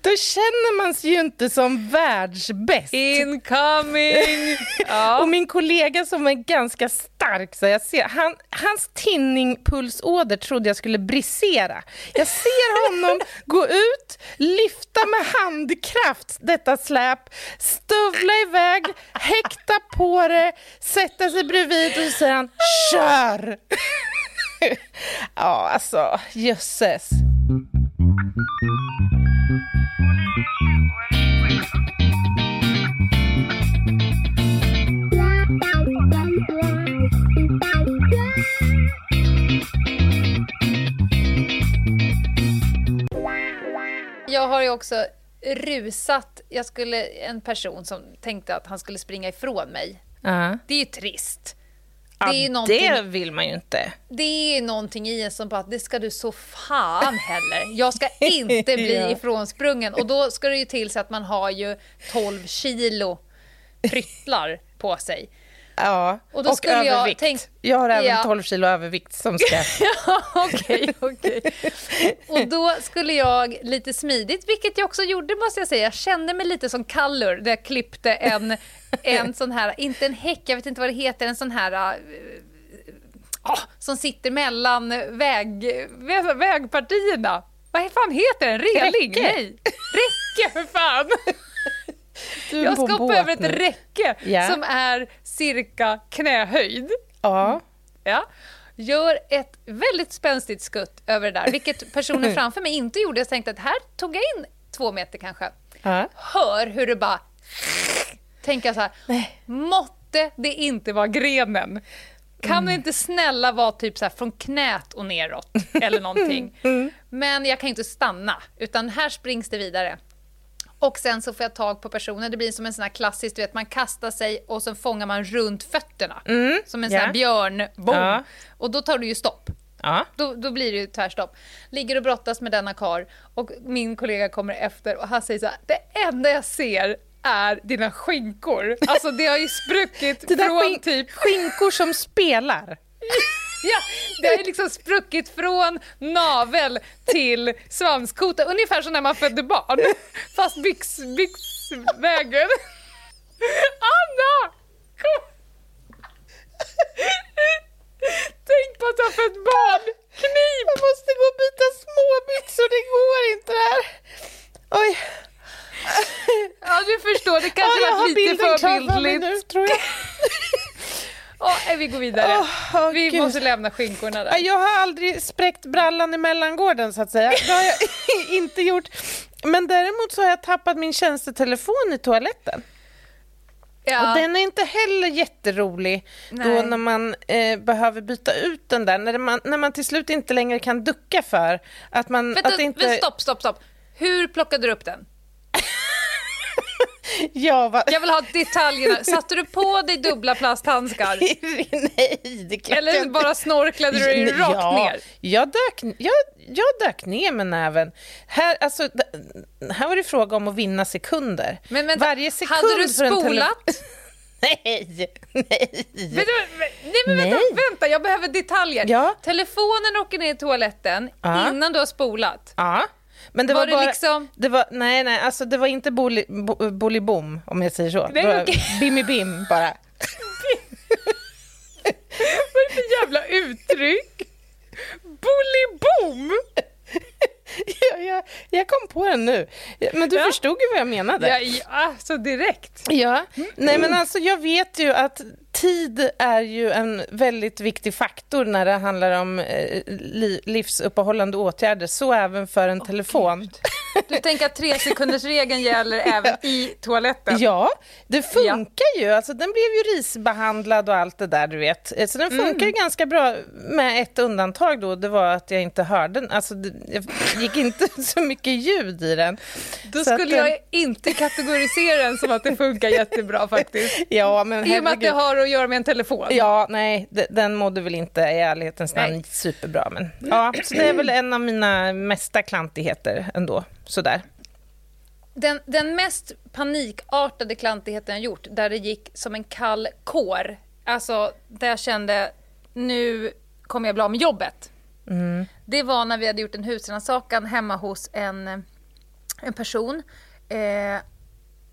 Då känner man sig ju inte som världsbäst. Incoming! Ja. Och min kollega som är ganska stark, så jag ser, han, hans tinningpulsåder trodde jag skulle brisera. Jag ser honom gå ut, lyfta med handkraft detta släp, stövla iväg, häkta på det, sätta sig bredvid och så säger han kör! ja, alltså jösses. Har ju också rusat. Jag skulle, en person som tänkte att han skulle springa ifrån mig. Ja. Det är ju trist. Ja, Det är någonting, det vill man ju inte. det är någonting i en som bara, det ska du så fan heller. Jag ska inte bli Ja. ifrånsprungen. Och då ska det ju till så att man har ju 12 kilo pryttlar på sig. Ja, Och jag övervikt. tänk- Jag har även Ja. 12 kilo övervikt som ska... Ja, Okej, okej. Och då skulle jag lite smidigt, vilket jag också gjorde måste jag säga, jag kände mig lite som Kallur där jag klippte en, en sån här, inte en häck, jag vet inte vad det heter, en sån här ah, som sitter mellan väg, vä- vägpartierna. Vad fan heter den? Reling? Räcke. Nej. Räcke för fan! Jag ska hoppa över ett räcke Ja. som är cirka knähöjd. Ja. Ja. Gör ett väldigt spänstigt skutt över det där, vilket personen framför mig inte gjorde. Jag tänkte att här tog jag in två meter kanske. ja. Hör hur det bara... Tänker jag så här, Nej. måtte det inte vara grenen. Kan det inte snälla vara typ så här från knät och neråt eller någonting. Men jag kan inte stanna, utan här springs det vidare. Och sen så får jag tag på personen, det blir som en sån här klassisk, du vet man kastar sig och så fångar man runt fötterna. som en sån här björnbom. Ja. Och då tar du ju stopp. Ja. Då, då blir det ju tvärstopp. Ligger och brottas med denna kar och min kollega kommer efter och han säger så här, det enda jag ser är dina skinkor. Alltså det har ju spruckit från skin- typ skinkor som spelar. Ja, det har liksom spruckit från navel till svanskota, ungefär som när man födde barn. Fast byx, byxvägen. Anna! Kom. Tänk på att du har fött barn! Knip! Jag måste gå och byta småbyxor, det går inte det här. Oj. Ja, du förstår, det kanske Ja, jag var har lite för bildligt. nu, tror jag. Nej, vi går vidare. Åh, åh, vi Gud. måste lämna skinkorna där. Jag har aldrig spräckt brallan i mellangården, så att säga. Det har jag inte gjort. Men däremot så har jag tappat min tjänstetelefon i toaletten. Ja. Och den är inte heller jätterolig då Nej. när man eh, behöver byta ut den där. När man, när man till slut inte längre kan ducka för att man... Vänta, att inte, men stopp, stopp, stopp. Hur plockade du upp den? Jag var... Jag vill ha detaljerna. Satte du på dig dubbla plasthandskar? Nej, det kan Eller bara snorklade du dig rakt ja, ner? Jag dök, jag, jag dök ner med näven. Här, alltså, här var det fråga om att vinna sekunder. Men vänta, Varje sekund hade du spolat? Nej, nej. Men, men- nej men vänta, Nej. vänta, jag behöver detaljer. Ja. Telefonen åker ner i toaletten Ja. innan du har spolat. Ja. Men det Var var, det bara, liksom- det var, nej, nej, alltså det var inte boli, bo, bolibom om jag säger så. Nej, det var okej. bimmi bim bara. Vad är det för jävla uttryck? Bolibom! jag, jag, jag kom på den nu. Men du Ja. förstod ju vad jag menade. Ja, ja, så direkt. Ja, nej men alltså jag vet ju att tid är ju en väldigt viktig faktor när det handlar om eh, li- livsuppehållande åtgärder, så även för en telefon. Du tänker att tre sekunders regeln gäller även i toaletten? Ja, det funkar ju. Alltså, den blev ju risbehandlad och allt det där, du vet. Eh, Så den funkar ju ganska bra med ett undantag då, det var att jag inte hörde den. Alltså, det gick inte så mycket ljud i den. Då Så att, skulle eh, jag inte kategorisera den som att det funkar jättebra faktiskt. Ja, men I och med att det har att göra med en telefon. Ja, nej, de- den mådde väl inte i ärlighetens namn Nej. superbra. Men, ja, så det är väl en av mina mesta klantigheter ändå. Sådär. Den, den mest panikartade klantigheten jag gjort, där det gick som en kall kår, alltså där jag kände nu kommer jag bli av med jobbet. Det var när vi hade gjort en husrannsakan hemma hos en, en person. Eh,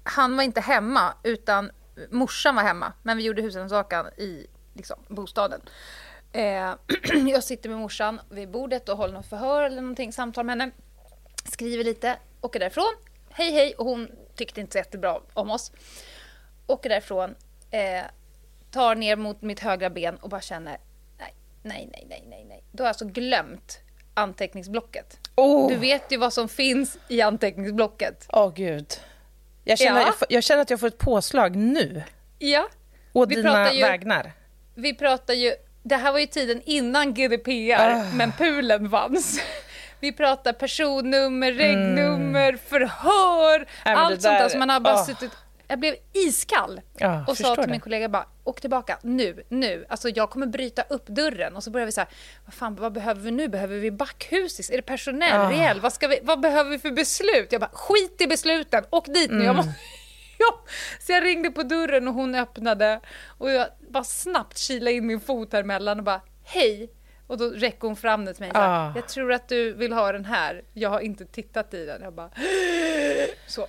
han var inte hemma, utan morsan var hemma. Men vi gjorde husrannsakan i liksom, bostaden. Eh, jag sitter med morsan vid bordet och håller något förhör eller någonting, samtal med henne. Skriver lite, åker därifrån. Hej hej, och hon tyckte inte så jättebra om oss. Åker därifrån, eh, tar ner mot mitt högra ben och bara känner nej, nej, nej, nej, nej, nej. Då har jag alltså glömt anteckningsblocket. Åh, Du vet ju vad som finns i anteckningsblocket. Åh, gud. Jag känner, Ja. jag, känner att jag får ett påslag nu. Ja, Å Vi dina ju- vägnar. vi pratar ju... Det här var ju tiden innan GDPR, men pulen fanns. Vi pratar personnummer, regnummer, förhör, Nej, men allt sånt där som man har bara åh. suttit... Jag blev iskall Ja, och sa till min kollega bara, åk tillbaka nu, nu. Alltså jag kommer bryta upp dörren. Och så börjar vi så här, vad fan, vad behöver vi nu? Behöver vi backhusis? Är det personell? Ah. Reell? Vad, ska vi, vad behöver vi för beslut? Jag bara, skit i besluten, åk dit nu. Mm. Jag måste, ja. Så jag ringde på dörren och hon öppnade och jag bara snabbt kilade in min fot här emellan och bara, hej. Och då räcker hon fram den till mig. Ah. Jag tror att du vill ha den här. Jag har inte tittat i den. Jag bara, så.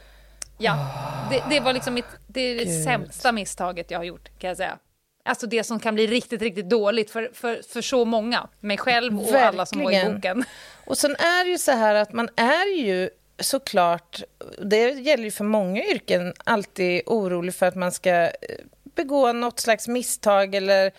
Ja, det, det var liksom mitt, det är det Gud. sämsta misstaget jag har gjort kan jag säga. Alltså det som kan bli riktigt, riktigt dåligt för, för, för så många. Mig själv och alla som var i Verkligen. boken. Och sen är det ju så här att man är ju såklart, det gäller ju för många yrken, alltid orolig för att man ska eh, begå något slags misstag eller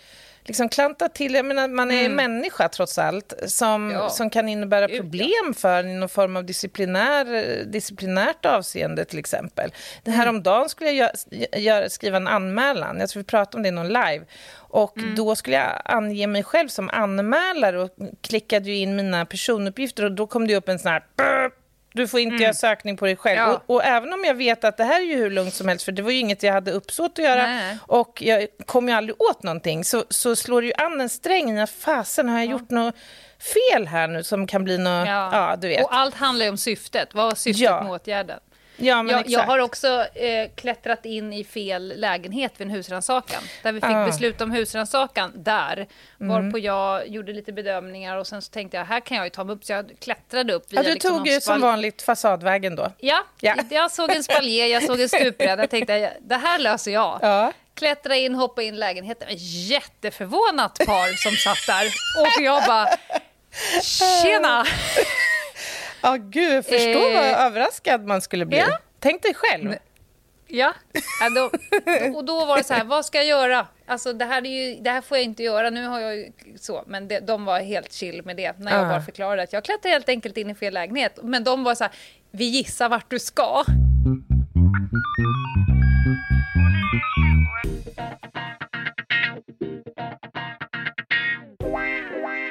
liksom klanta till. Jag menar, man är människa trots allt som, Mm. Ja. som kan innebära problem för i någon form av disciplinär, disciplinärt avseende till exempel. Det här om dagen skulle jag gö- göra, skriva en anmälan, jag tror vi pratade om det i någon live. Och Mm. då skulle jag ange mig själv som anmälare och klickade ju in mina personuppgifter och då kom det upp en sån här "Brr, Du får inte mm. göra sökning på dig själv. Ja. Och, och, även om jag vet att det här är ju hur lugnt som helst, för det var ju inget jag hade uppsåt att göra Nej. och jag kom ju aldrig åt någonting, så, så slår det ju an en sträng i fasen, har jag ja. gjort något fel här nu som kan bli något... Ja. ja. du vet. Och allt handlar ju om syftet. Vad var syftet ja. med åtgärden? Ja, men jag, jag har också eh, klättrat in i fel lägenhet vid en husrannsakan. Där vi fick ah. beslut om husrannsakan där. Mm. Varpå jag gjorde lite bedömningar och sen så tänkte jag här kan jag ju ta mig upp. Så jag klättrade upp. Via, ja, du liksom tog ju som vanligt fasadvägen då. Ja, ja. jag såg en spaljer, jag såg en stupbräda. Jag tänkte det här löser jag. Ja. Klättra in, hoppa in i lägenheten. Jätteförvånat par som satt där. Och jag bara Tjena! Ja, gud, förstå eh, vad överraskad man skulle bli. Ja. Tänk dig själv. Ja, ja då, och då var det så här, vad ska jag göra? Alltså det här, är ju, det här får jag inte göra, nu har jag ju så. Men det, de var helt chill med det när jag uh. bara förklarade att jag klättrar helt enkelt in i fel lägenhet. Men de var så här, vi gissar vart du ska.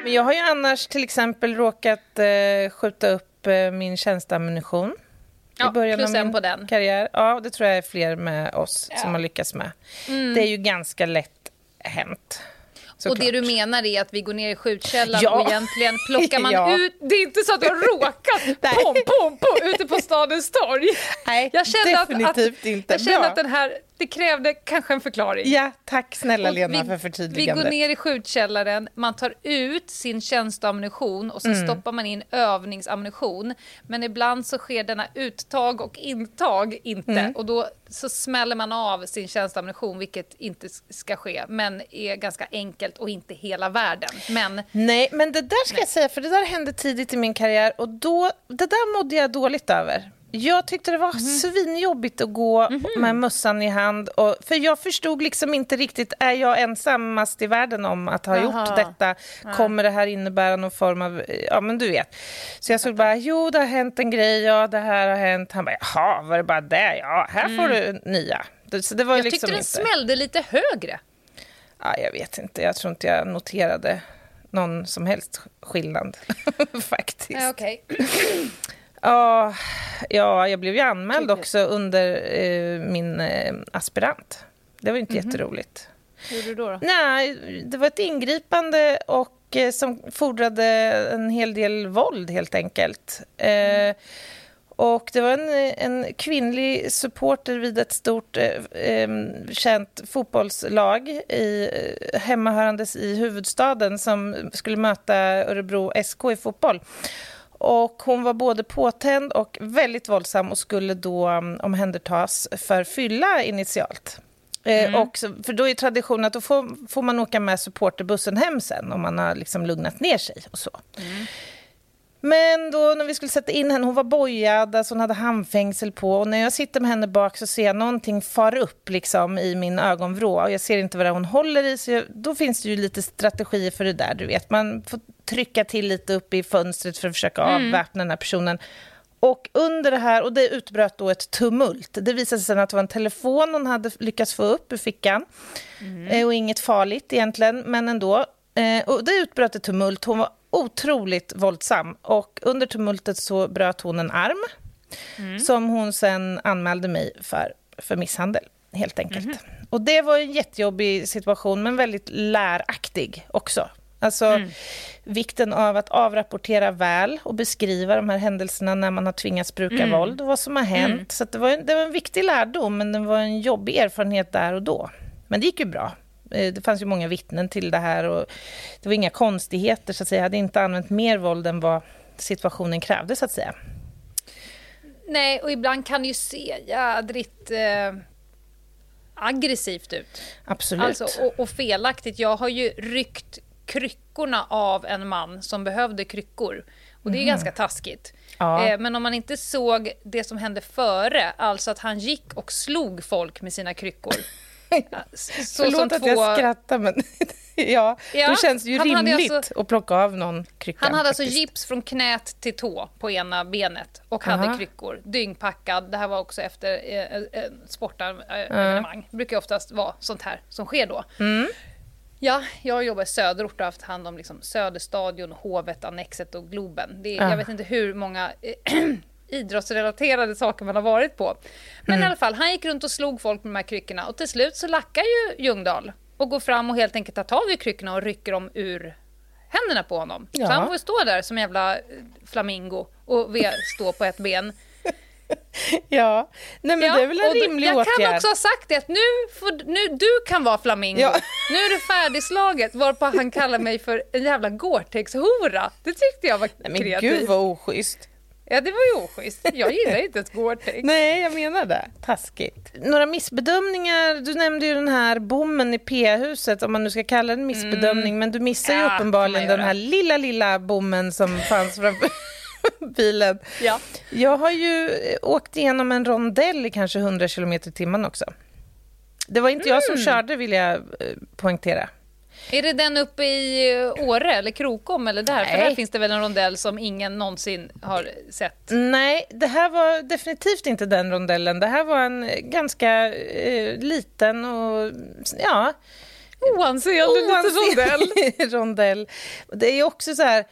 Men jag har ju annars till exempel råkat eh, skjuta upp eh, min tjänsteammunition ja, i början av min på den. karriär. Ja, det tror jag är fler med oss ja. som har lyckats med. Mm. Det är ju ganska lätt hänt. Och det du menar är att vi går ner i skjutkällan ja. och egentligen plockar man ja. ut... Det är inte så att du har råkat pom, pom, pom, ute på stadens torg. Nej, jag definitivt att, inte. Jag känner att den här det krävde kanske en förklaring. Ja, tack snälla Lena vi, för förtydligandet. Vi går ner i skjutkällaren, man tar ut sin tjänsteammunition och så mm. stoppar man in övningsammunition. Men ibland så sker denna uttag och intag inte mm. och då så smäller man av sin tjänsteammunition, vilket inte ska ske, men är ganska enkelt och inte hela världen. Men, nej, men det där ska nej. jag säga, för det där hände tidigt i min karriär och då, det där mådde jag dåligt över. Jag tyckte det var mm. svinjobbigt att gå mm. med mössan i hand. Och, för jag förstod liksom inte riktigt, är jag ensammast i världen om att ha Aha. gjort detta? Kommer det här innebära någon form av, ja men du vet. Så jag såg bara, jo det har hänt en grej, ja det här har hänt. Han bara, jaha, var det bara det? Ja, här mm. får du nya. Så det var jag liksom tyckte den inte... smällde lite högre. Ja, jag vet inte, jag tror inte jag noterade någon som helst skillnad faktiskt. Ja, okay. Ja, ja, jag blev ju anmäld också under eh, min eh, aspirant. Det var inte mm -hmm. jätteroligt. Hur gjorde du då, då? Nej, det var ett ingripande och eh, som fordrade en hel del våld, helt enkelt. Mm. och det var en, en kvinnlig supporter vid ett stort eh, känt fotbollslag i, hemmahörandes i huvudstaden som skulle möta Örebro SK i fotboll. Och hon var både påtänd och väldigt våldsam och skulle då um, omhändertas för fylla initialt. Eh, mm. och för då är traditionen att då får, får, man åka med supporterbussen hem sen om man har liksom lugnat ner sig och så. Mm. Men då när vi skulle sätta in henne, hon var bojad, alltså hon hade handfängsel på. Och när jag sitter med henne bak så ser jag någonting far upp liksom, i min ögonvrå. Och jag ser inte vad hon håller i. Så jag, då finns det ju lite strategier för det där, du vet. Man får trycka till lite upp i fönstret för att försöka mm. avväpna den här personen. Och under det här, och det utbröt då ett tumult. Det visade sig sen att det var en telefon hon hade lyckats få upp ur fickan. Mm. Eh, och inget farligt egentligen, men ändå. Eh, och det utbröt ett tumult. Hon var otroligt våldsam. Och under tumultet så bröt hon en arm mm. som hon sen anmälde mig för, för misshandel, helt enkelt. Mm. Och det var en jättejobbig situation, men väldigt läraktig också. Alltså mm. vikten av att avrapportera väl och beskriva de här händelserna när man har tvingats bruka mm. våld och vad som har hänt. Mm. Så det, var en, det var en viktig lärdom, men det var en jobbig erfarenhet där och då. Men det gick ju bra. Eh, det fanns ju många vittnen till det här och det var inga konstigheter, så att säga. Jag hade inte använt mer våld än vad situationen krävde, så att säga. Nej, och ibland kan det ju se jädrigt eh, aggressivt ut. Absolut. Alltså, och, och, felaktigt. Jag har ju ryckt kryckorna av en man som behövde kryckor. Och det är mm. ganska taskigt. Ja. Eh, men om man inte såg det som hände före, alltså att han gick och slog folk med sina kryckor. Så Förlåt att två... jag skrattar, men ja, ja, då känns det ju rimligt alltså, att plocka av någon krycka. Han hade alltså faktiskt. alltså gips från knät till tå på ena benet och Aha. hade kryckor. Dyngpackad. Det här var också efter eh, eh, sportevenemang. Uh. Det brukar oftast vara sånt här som sker då. Mm. Ja, jag jobbar i söderort och har haft hand om liksom Söderstadion, Hovet, Annexet och Globen. Det är. Jag vet inte hur många idrottsrelaterade saker man har varit på. Men Mm. i alla fall, han gick runt och slog folk med de här kryckorna och till slut så lackar ju Ljungdahl och går fram och helt enkelt tar tag i kryckorna och rycker dem ur händerna på honom. Ja. Så han får stå där som jävla eh, flamingo och stå på ett ben. Ja, nej men Ja, det är väl en rimlig jag åtgärd. kan också ha sagt det att nu, får, nu du kan vara flamingo. Ja. Nu är det färdigslaget varpå han kallar mig för en jävla Gore-Tex-hora. Det tyckte jag var Nej, men kreativt. gud vad oschysst. Ja, det var ju oschysst. Jag gillar inte ett Gore-Tex. Nej, jag menar det. Taskigt. Några missbedömningar. Du nämnde ju den här bommen i P-huset, om man nu ska kalla det en missbedömning, men du missar ju Mm. Ja, uppenbarligen den här lilla, lilla bommen som fanns framför bilen. Ja. Jag har ju eh, åkt igenom en rondell i kanske 100 km i timmen också. Det var inte jag som Mm. körde, vill jag eh, poängtera. Är det den uppe i eh, Åre eller Krokom eller där? För Nej. där finns det väl en rondell som ingen någonsin har sett. Nej, det här var definitivt inte den rondellen. Det här var en ganska eh, liten och ja, Oansenlig liten rondell. Rondell. Det är också så här,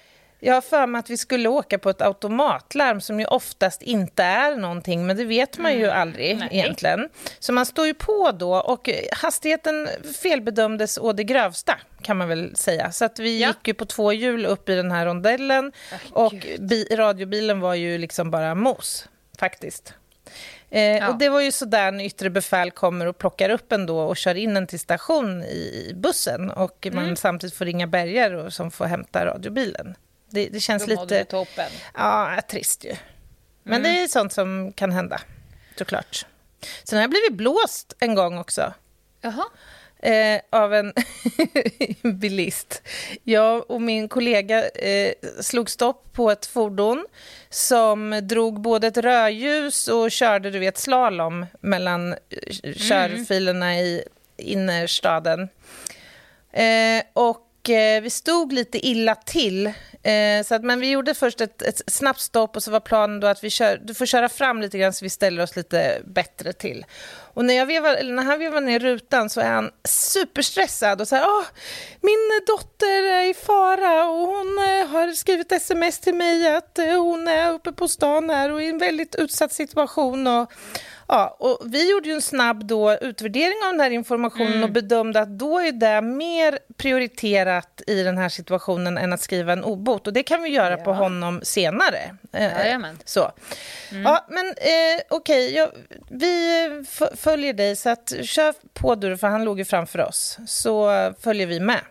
jag har för mig att vi skulle åka på ett automatlarm som ju oftast inte är någonting, men det vet man ju aldrig Nej. egentligen. Så man står ju på då och hastigheten felbedömdes å det grövsta kan man väl säga. Så att vi Ja. gick ju på två hjul upp i den här rondellen Åh, och radiobilen var ju liksom bara mos faktiskt. Eh, Ja. Och det var ju så där när yttre befäl kommer och plockar upp en då och kör in en till station i bussen och Mm. man samtidigt får ringa och, som får hämta radiobilen. Det, det känns Då lite... toppen. Ja, trist ju. Men Mm. det är sånt som kan hända, såklart. Sen har jag blivit blåst en gång också Jaha. eh, av en bilist. Jag och min kollega eh, slog stopp på ett fordon som drog både ett rödljus och körde du vet, slalom mellan eh, körfilerna i innerstaden. Eh, och eh, vi stod lite illa till. Eh, så att, men vi gjorde först ett, ett snabbt stopp och så var planen då att vi kör, du får köra fram lite grann så vi ställer oss lite bättre till. Och när, jag vevar, eller när han vevar ner rutan så är han superstressad och så här, Åh, min dotter är i fara och hon eh, har skrivit sms till mig att eh, hon är uppe på stan här och i en väldigt utsatt situation. Och, Ja, och vi gjorde ju en snabb då utvärdering av den här informationen och bedömde att då är det mer prioriterat i den här situationen än att skriva en obot. Och det kan vi göra på Ja. honom senare. Eh, Jajamän. så. Ja, men eh, okej, jag- vi f- följer dig, så att kör på du, för han låg ju framför oss. Så följer vi med.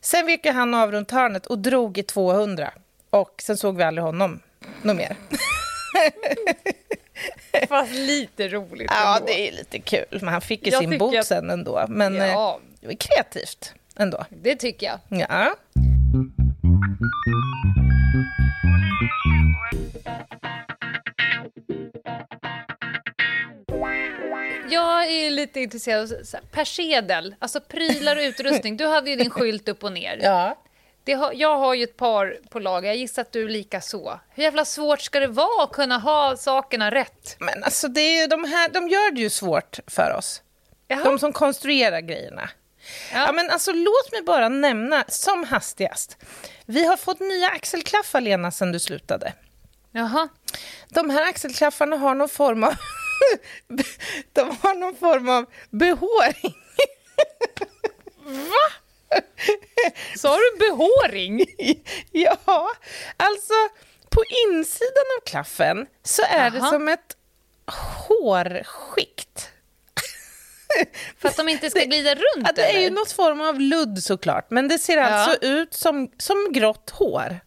Sen vek han av runt hörnet och drog i 200. Och sen såg vi aldrig honom något mer. Fast lite roligt Ja, ändå. det är lite kul. Men han fick ju Jag sin bot att- sen ändå. Men eh, Ja, var kreativt ändå. det tycker jag. Ja. Jag är lite intresserad av persedel, alltså prylar och utrustning. Du hade ju din skylt upp och ner. ja. Har, jag har ju ett par på lager, jag gissar att du lika så. Hur jävla svårt ska det vara att kunna ha sakerna rätt? Men alltså, det är de, här, de gör det ju svårt för oss. Jaha. De som konstruerar grejerna. Ja. Ja. men alltså, låt mig bara nämna som hastigast. Vi har fått nya axelklaffar, Lena, sen du slutade. Jaha. De här axelklaffarna har någon form av... de har någon form av behåring. Sa du behåring? ja, alltså på insidan av klaffen så är det Jaha. som ett hårskikt. För att de inte ska glida runt Ja, det är ju eller? något form av ludd såklart, men det ser Ja. alltså ut som, som grått hår.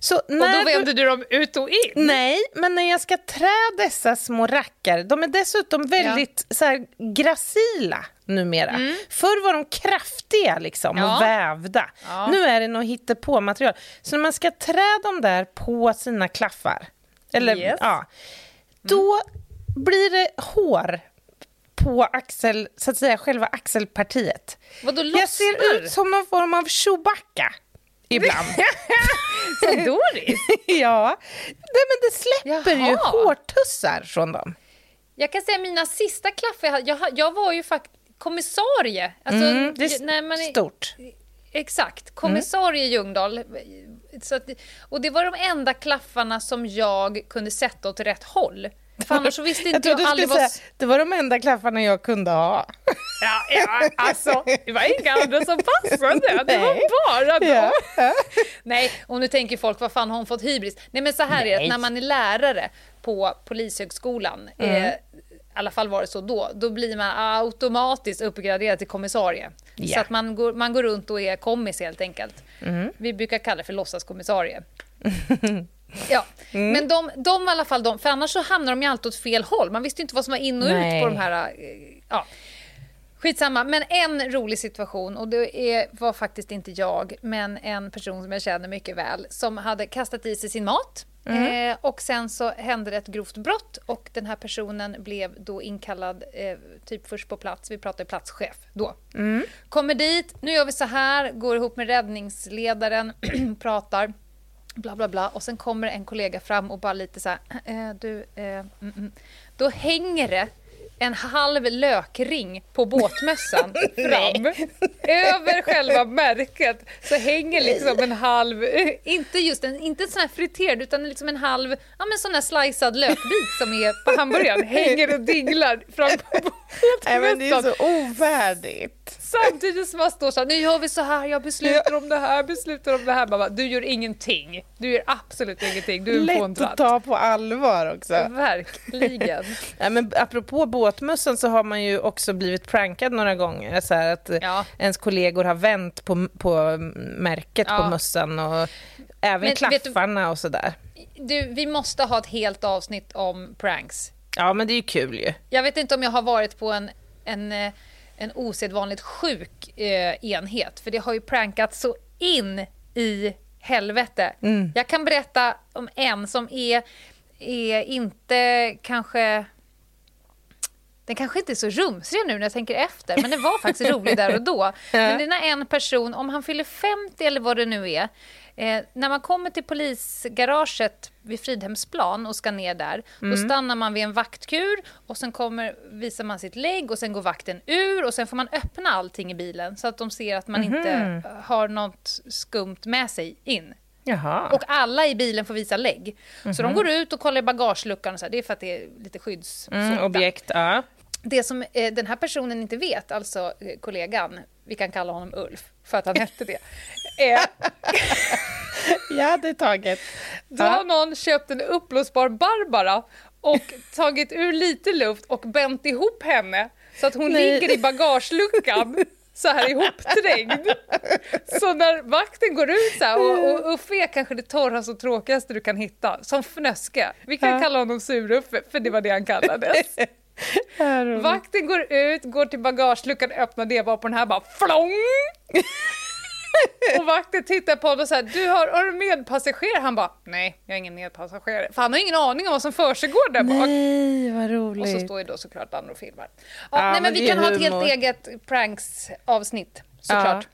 Så Och när då du- vänder du dem ut och in? Nej, men när jag ska trä dessa små rackare, de är dessutom väldigt så här, gracila numera. Förr var de kraftiga liksom, Mm. Ja. och vävda. Ja. Nu är det något på material. Så när man ska trä dem där på sina klaffar, eller, Yes. ja, då blir det hår på axel, så att säga, själva axelpartiet. Vadå Jag ser ut som någon form av Chewbacca ibland. Som Doris? ja, Nej, men det släpper ju Jaha. hårtussar från dem. Jag kan säga mina sista klaffar jag jag, jag var ju faktiskt kommissarie. Alltså, Mm, det är stort. Exakt. Kommissarie i Ljungdahl så att, och det var de enda klaffarna som jag kunde sätta åt rätt håll. För annars så visste inte jag, jag aldrig vad... Säga, det var de enda klaffarna jag kunde ha. Ja, ja alltså, det var inga andra som passade. Det var bara de. Ja. Nej, och nu tänker folk, vad fan har hon fått hybris? Nej, men så här Nej. är det, när man är lärare på Polishögskolan, mm. eh, i alla fall var det så då, då blir man automatiskt uppgraderad till kommissarie. Yeah. Så att man går, man går runt och är kommis helt enkelt. Mm. Vi brukar kalla det för låtsaskommissarie. Ja, mm. men de, de i alla fall, de, för annars så hamnar de ju alltid åt fel håll. Man visste inte vad som var in och Nej. ut på de här... Eh, ja. Skitsamma, men en rolig situation och det är, var faktiskt inte jag, men en person som jag känner mycket väl som hade kastat i sig sin mat mm. eh, och sen så hände det ett grovt brott och den här personen blev då inkallad eh, typ först på plats, vi pratar platschef då. Mm. Kommer dit, nu gör vi så här, går ihop med räddningsledaren, pratar bla bla bla och sen kommer en kollega fram och bara lite så här, eh, du, eh, mm, mm. då hänger det en halv lökring på båtmössan fram. Över själva märket så hänger liksom en halv, inte just en, inte en sån här friterad utan liksom en halv, ja men sån här slicead lökbit som är på hamburgaren, hänger och dinglar fram på båtmössan. Nej men det är så ovärdigt. Samtidigt som man står så här, nu gör vi så här, jag beslutar om det här, beslutar om det här. Bara, du gör ingenting. Du gör absolut ingenting. Du är Lätt att ta på allvar också. Verkligen. ja, men apropå båtmössan så har man ju också blivit prankad några gånger. Så att ja. ens kollegor har vänt på, på märket ja. på mössan och även men, klaffarna du, och sådär. Du, vi måste ha ett helt avsnitt om pranks. Ja, men det är ju kul ju. Jag vet inte om jag har varit på en, en eh, en osedvanligt sjuk eh, enhet. För det har ju prankats så in i helvete. Mm. Jag kan berätta om en som är, är inte kanske... Den kanske inte är så rumsrig nu när jag tänker efter, men den var faktiskt rolig där och då. Men det är när en person, om han fyller 50 eller vad det nu är, Eh, när man kommer till polisgaraget vid Fridhemsplan och ska ner där, mm. då stannar man vid en vaktkur och sen kommer, visar man sitt lägg och sen går vakten ur och sen får man öppna allting i bilen så att de ser att man mm. inte har något skumt med sig in. Jaha. Och alla i bilen får visa lägg. Mm. Så de mhm. går ut och kollar i bagageluckan och så här. det är för att det är lite skyddsobjekt. Mm, ja. Det som eh, den här personen inte vet, alltså eh, kollegan, vi kan kalla honom Ulf, för att han hette det. Eh, ja, det är taget. Då har någon köpt en uppblåsbar Barbara och tagit ur lite luft och bänt ihop henne så att hon Nej. ligger i bagageluckan så här ihopträngd. Så när vakten går ut så här, och, och Uffe är kanske det torraste och tråkigaste du kan hitta, som Fnöske. Vi kan ja. kalla honom Sur-Uffe, för det var det han kallades. Vakten går ut, går till bagageluckan, öppnar det, var på den här bara flång! och vakten tittar på honom och säger du har, har du medpassagerare? Han bara, nej, jag har ingen medpassagerare. För han har ingen aning om vad som försiggår där bak. Nej, vad roligt. Och så står ju då såklart andra och filmar. Ja, ja, nej, men, vi kan ha ett helt eget pranks-avsnitt. Såklart.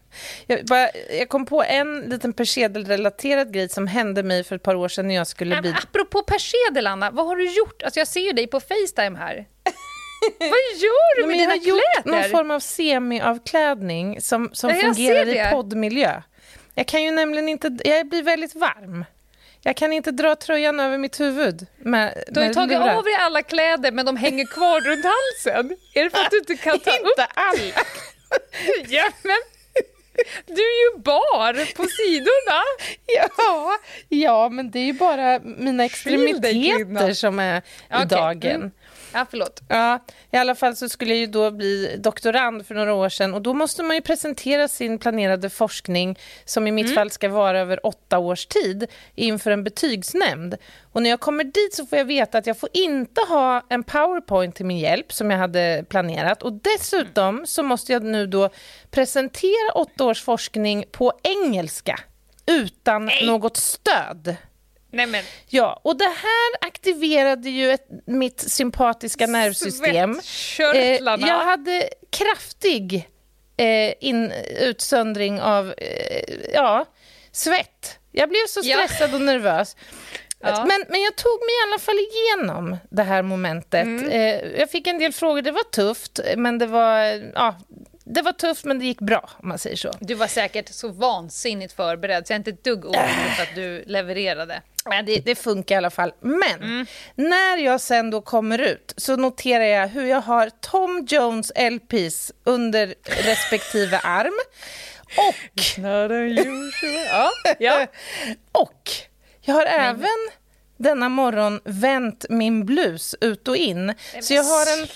Ja. Jag, bara, jag kom på en liten persedelrelaterad grej som hände mig för ett par år sedan när jag skulle bli... Apropå persedel, Anna, vad har du gjort? Alltså jag ser ju dig på Facetime här. Vad gör du med dina kläder? Jag har gjort någon form av semiavklädning som, som ja, fungerar i poddmiljö. Jag kan ju nämligen inte... Jag blir väldigt varm. Jag kan inte dra tröjan över mitt huvud. Med, du har ju tagit lurar. av dig alla kläder, men de hänger kvar runt halsen. Är det för att du inte kan ta inte upp? alla. ja, men du är ju bar på sidorna. Ja, ja men det är ju bara mina extremiteter som är i okay. dagen. Mm. Ja, förlåt. Ja, I alla fall så skulle jag ju då bli doktorand för några år sedan och då måste man ju presentera sin planerade forskning som i mitt mm. fall ska vara över åtta års tid inför en betygsnämnd. Och när jag kommer dit så får jag veta att jag får inte ha en powerpoint till min hjälp som jag hade planerat och dessutom så måste jag nu då presentera åtta års forskning på engelska utan Nej. något stöd. Nej, men. Ja, och det här aktiverade ju ett, mitt sympatiska nervsystem. Eh, jag hade kraftig eh, in, utsöndring av eh, ja, svett. Jag blev så stressad ja. och nervös. Ja. Men, men jag tog mig i alla fall igenom det här momentet. Mm. Eh, jag fick en del frågor, det var tufft, men det var... Ja, det var tufft, men det gick bra, om man säger så. Du var säkert så vansinnigt förberedd, så jag är inte ett dugg orolig för att du levererade. Ja, det, det, funkar i alla fall. Men mm. när jag sen då kommer ut så noterar jag hur jag har Tom Jones LPs under respektive arm. Och... ja, ja. och jag har Men. även denna morgon vänt min blus ut och in. Så jag har en,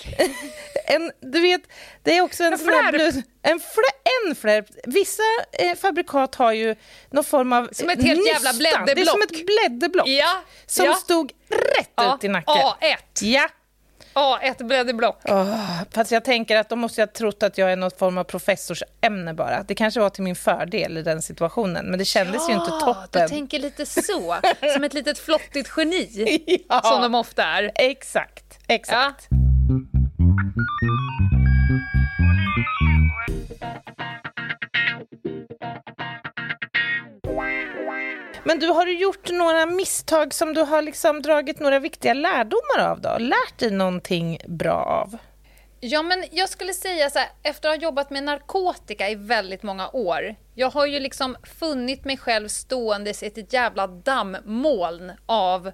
en du vet, det är också en, en sån blus, en, flär, en flärp. Vissa eh, fabrikat har ju någon form av Som ett helt nystan. jävla blädderblock. Det är som ett blädderblock ja, som ja. stod rätt ja, ut i nacken. A1. Ja, Ja, ett blädderblock. Oh, fast jag tänker att de måste ha trott att jag är något form av professorsämne bara. Det kanske var till min fördel i den situationen, men det kändes ja, ju inte toppen. du tänker lite så. Som ett litet flottigt geni, ja, som de ofta är. Exakt, exakt. Ja. Men du, har du gjort några misstag som du har liksom dragit några viktiga lärdomar av? då? Lärt dig någonting bra av? Ja, men jag skulle säga så här, efter att ha jobbat med narkotika i väldigt många år. Jag har ju liksom funnit mig själv ståendes i ett jävla dammoln av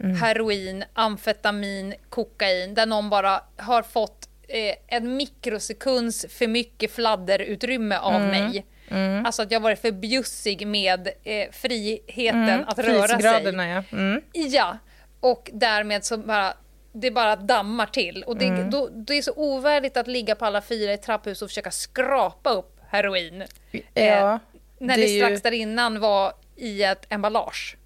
mm. heroin, amfetamin, kokain, där någon bara har fått eh, en mikrosekunds för mycket fladderutrymme av mm. mig. Mm. Alltså att jag varit för bjussig med eh, friheten mm. att röra sig. Ja. Mm. ja, och därmed så bara det bara dammar till. Och det, mm. då, det är så ovärdigt att ligga på alla fyra i trapphus och försöka skrapa upp heroin. Ja, eh, när det, det strax ju... där innan var i ett emballage.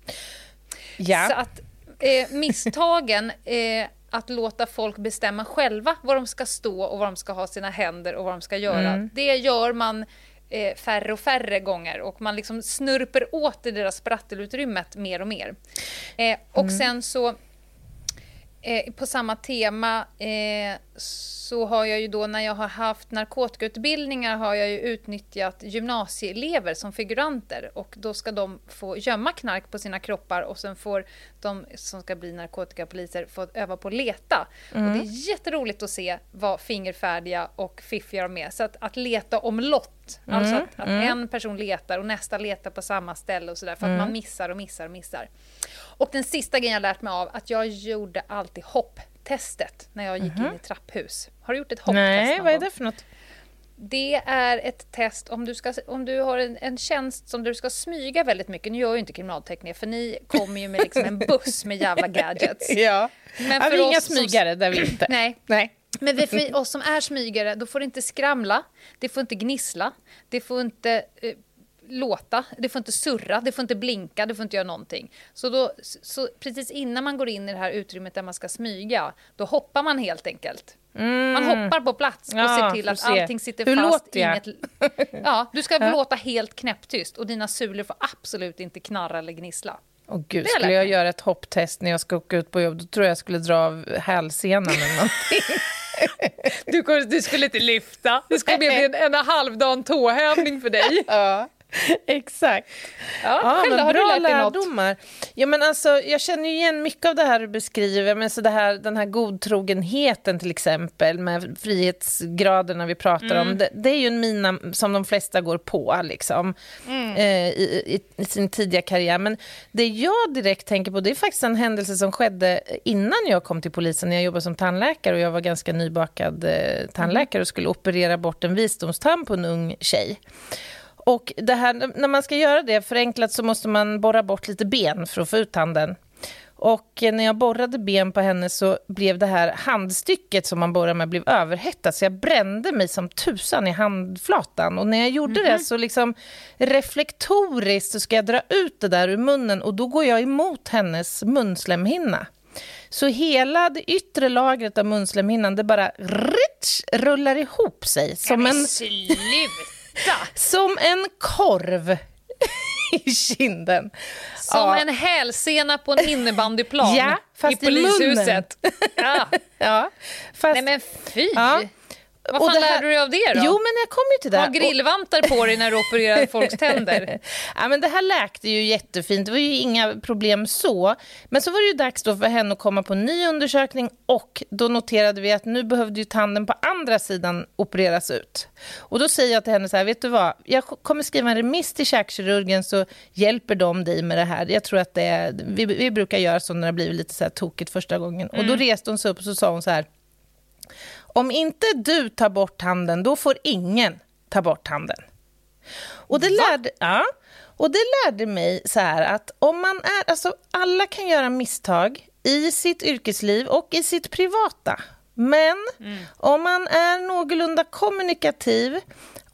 Ja. Så att eh, misstagen eh, att låta folk bestämma själva var de ska stå och var de ska ha sina händer och vad de ska göra. Mm. Det gör man eh, färre och färre gånger och man liksom snurper åt i deras sprattelutrymmet mer och mer. Eh, och mm. sen så eh, på samma tema eh, så har jag ju då när jag har haft narkotikautbildningar har jag ju utnyttjat gymnasieelever som figuranter och då ska de få gömma knark på sina kroppar och sen får de som ska bli narkotikapoliser få öva på att leta. Mm. Och det är jätteroligt att se vad fingerfärdiga och fiffiga de är. Så att, att leta omlott, mm. alltså att, att mm. en person letar och nästa letar på samma ställe och sådär för att man mm. missar och missar och missar. Och den sista grejen jag lärt mig av, att jag gjorde alltid hopptestet när jag gick mm -hmm. in i trapphus. Har du gjort ett hopptest Nej, vad är det för något? Det är ett test om du, ska, om du har en, en tjänst som du ska smyga väldigt mycket. Nu gör ju inte kriminaltekniker för ni kommer ju med liksom en buss med jävla gadgets. ja, Men för vi är inga smygare som, där vi inte. Nej. Nej. Men för oss som är smygare, då får det inte skramla, det får inte gnissla, det får inte eh, låta, det får inte surra, det får inte blinka, det får inte göra någonting. Så, då, så precis innan man går in i det här utrymmet där man ska smyga, då hoppar man helt enkelt. Mm. Man hoppar på plats och ja, ser till att se. allting sitter Hur fast. Inget... Ja, du ska låta helt knäpptyst och dina sulor får absolut inte knarra eller gnissla. Oh, Gud, skulle jag göra ett hopptest när jag ska åka ut på jobb, då tror jag jag skulle dra av hälsenan eller någonting. du, du, skulle inte lyfta. Det skulle bli en, en halvdan tåhävning för dig. Ja. Exakt. Ja, ja själv, har bra du lärt lärdomar. Något? Ja, men alltså, jag känner igen mycket av det här du beskriver. Men så det här, den här godtrogenheten till exempel med frihetsgraderna vi pratar mm. om. Det, det, är ju en mina som de flesta går på liksom, mm. eh, i, i, i, sin tidiga karriär. Men det jag direkt tänker på det är faktiskt en händelse som skedde innan jag kom till polisen. När jag jobbade som tandläkare och jag var ganska nybakad eh, tandläkare och skulle operera bort en visdomstand på en ung tjej. Och det här, när man ska göra det förenklat så måste man borra bort lite ben för att få ut tanden. Och när jag borrade ben på henne så blev det här handstycket som man borrar med blev överhettat så jag brände mig som tusan i handflatan. Och när jag gjorde mm -hmm. det mhm. så liksom reflektoriskt så ska jag dra ut det där ur munnen och då går jag emot hennes munslemhinna. Så hela det yttre lagret av munslemhinnan det bara ritsch, rullar ihop sig. Som en... Sluta! Som en korv i kinden. Som ja. en hälsena på en innebandyplan ja, fast i polishuset. I ja. ja, fast, Nej men fy! Vad fan här... lärde du dig av det då? Jo, men jag kommer ju till det. Ha grillvantar på dig när du opererar folks tänder. ja, men det här läkte ju jättefint. Det var ju inga problem så. Men så var det ju dags då för henne att komma på en ny undersökning och då noterade vi att nu behövde ju tanden på andra sidan opereras ut. Och då säger jag till henne så här, vet du vad? Jag kommer skriva en remiss till käkkirurgen så hjälper de dig med det här. Jag tror att det är, vi, vi brukar göra så när det har blivit lite så här tokigt första gången. Mm. Och då mm. reste hon sig upp och så sa hon så här, om inte du tar bort handen, då får ingen ta bort handen. Och det, lärde, ja, och det lärde mig så här att om man är... Alltså alla kan göra misstag i sitt yrkesliv och i sitt privata. Men mm. om man är någorlunda kommunikativ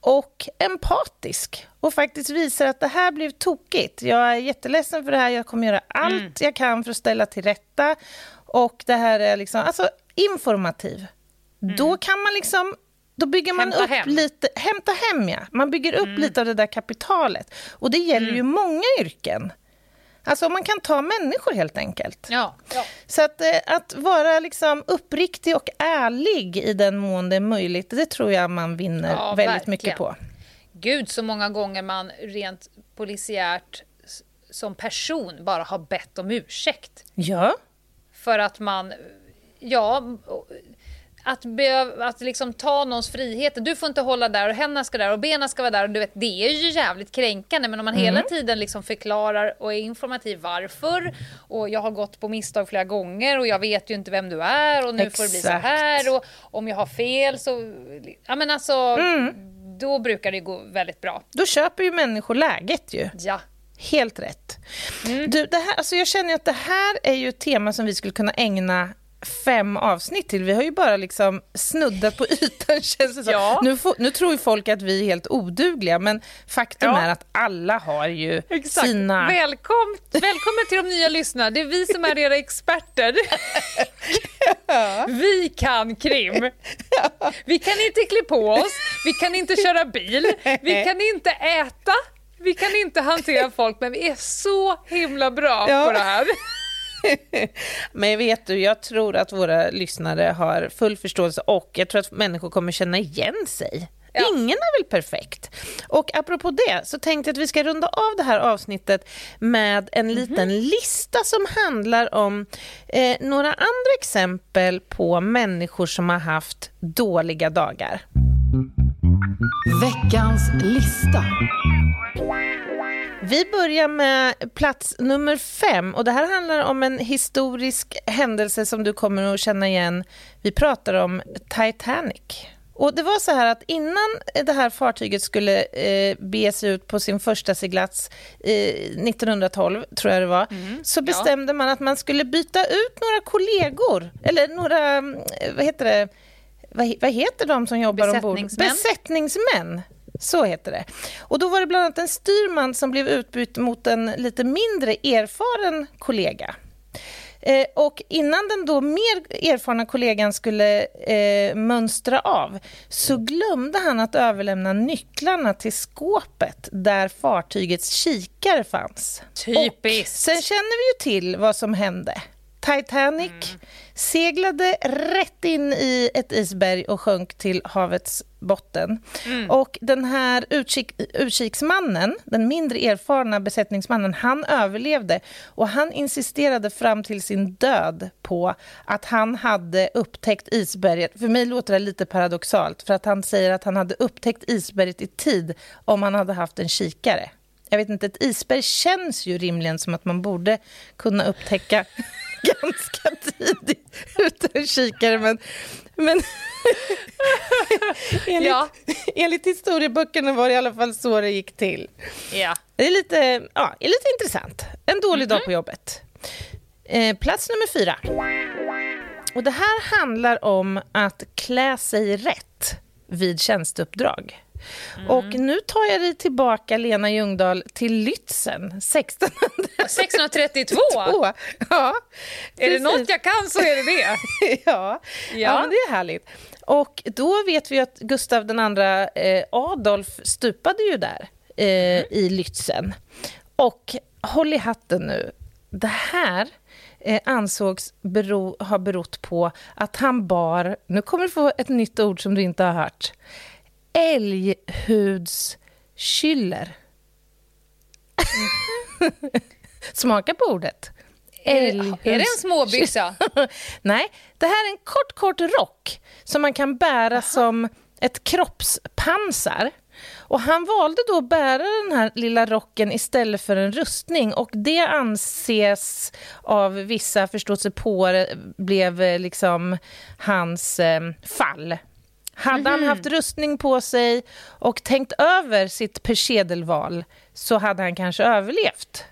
och empatisk och faktiskt visar att det här blev tokigt. Jag är jätteledsen för det här, jag kommer göra allt mm. jag kan för att ställa till rätta. Och det här är liksom, alltså informativ. Mm. Då kan man liksom då bygger man hämta upp hem. lite, hämta hem ja. Man bygger upp mm. lite av det där kapitalet. Och det gäller mm. ju många yrken. Alltså man kan ta människor helt enkelt. Ja, ja. Så att, eh, att vara liksom uppriktig och ärlig i den mån det är möjligt, det tror jag man vinner ja, väldigt verkligen. mycket på. Gud, så många gånger man rent polisiärt som person bara har bett om ursäkt. Ja. För att man, ja, att, be, att liksom ta någons frihet. Du får inte hålla där och händerna ska där och benen ska vara där. Och du vet, det är ju jävligt kränkande. Men om man mm. hela tiden liksom förklarar och är informativ varför. Och jag har gått på misstag flera gånger och jag vet ju inte vem du är och nu Exakt. får det bli så här. Och om jag har fel så... Ja men alltså, mm. då brukar det gå väldigt bra. Då köper ju människor läget ju. Ja. Helt rätt. Mm. Du, det här, alltså jag känner att det här är ju ett tema som vi skulle kunna ägna fem avsnitt till. Vi har ju bara liksom snuddat på ytan känns det ja. nu, nu tror ju folk att vi är helt odugliga men faktum ja. är att alla har ju Exakt. sina... Välkommen, välkommen till de nya lyssnarna, det är vi som är era experter. ja. Vi kan krim. Vi kan inte klä på oss, vi kan inte köra bil, vi kan inte äta, vi kan inte hantera folk men vi är så himla bra på det här. Men vet du, jag tror att våra lyssnare har full förståelse och jag tror att människor kommer känna igen sig. Ja. Ingen är väl perfekt? Och apropå det så tänkte jag att vi ska runda av det här avsnittet med en mm -hmm. liten lista som handlar om eh, några andra exempel på människor som har haft dåliga dagar. Veckans lista. Vi börjar med plats nummer fem. Och Det här handlar om en historisk händelse som du kommer att känna igen. Vi pratar om Titanic. Och Det var så här att innan det här fartyget skulle eh, bege sig ut på sin första seglats eh, 1912, tror jag det var, mm, så bestämde ja. man att man skulle byta ut några kollegor, eller några, eh, vad heter det, vad, vad heter de som jobbar ombord? Besättningsmän. Så heter det. Och då var det bland annat en styrman som blev utbytt mot en lite mindre erfaren kollega. Eh, och innan den då mer erfarna kollegan skulle eh, mönstra av så glömde han att överlämna nycklarna till skåpet där fartygets kikare fanns. Typiskt! sen känner vi ju till vad som hände. Titanic mm. seglade rätt in i ett isberg och sjönk till havets botten. Mm. Och den här utkik, utkiksmannen, den mindre erfarna besättningsmannen, han överlevde och han insisterade fram till sin död på att han hade upptäckt isberget. För mig låter det lite paradoxalt, för att han säger att han hade upptäckt isberget i tid om han hade haft en kikare. Jag vet inte, ett isberg känns ju rimligen som att man borde kunna upptäcka ganska tidigt utan kikare. Men, men enligt, ja. enligt historieböckerna var det i alla fall så det gick till. Ja. Det är lite, ja, är lite intressant. En dålig mm -hmm. dag på jobbet. Eh, plats nummer fyra. Och det här handlar om att klä sig rätt vid tjänsteuppdrag. Mm. Och nu tar jag dig tillbaka, Lena Ljungdahl, till Lützen 1632. Ja, är det något jag kan så är det det. ja. Ja. ja, det är härligt. Och då vet vi att Gustav II eh, Adolf stupade ju där eh, mm. i Lützen. Och håll i hatten nu, det här eh, ansågs bero, ha berott på att han bar, nu kommer du få ett nytt ord som du inte har hört, älghudsskyller. Smaka på ordet. Älghuds... Är det en småbyxa? Nej, det här är en kort, kort rock som man kan bära Aha. som ett kroppspansar. Och han valde då att bära den här lilla rocken istället för en rustning och det anses av vissa förståsigpåare blev eh, liksom hans eh, fall. Hade han mhm. haft rustning på sig och tänkt över sitt persedelval så hade han kanske överlevt.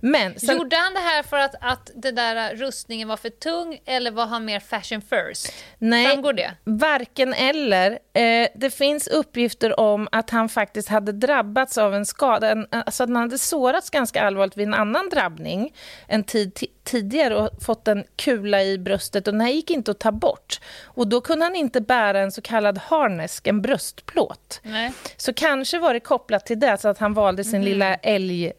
Men sen... Gjorde han det här för att, att den där rustningen var för tung eller var han mer fashion first? Nej, Framgår det? varken eller. Eh, det finns uppgifter om att han faktiskt hade drabbats av en skada, en, alltså att han hade sårats ganska allvarligt vid en annan drabbning en tid tidigare och fått en kula i bröstet och den här gick inte att ta bort. Och då kunde han inte bära en så kallad harnesk, en bröstplåt. Nej. Så kanske var det kopplat till det, så att han valde sin mm. lilla älg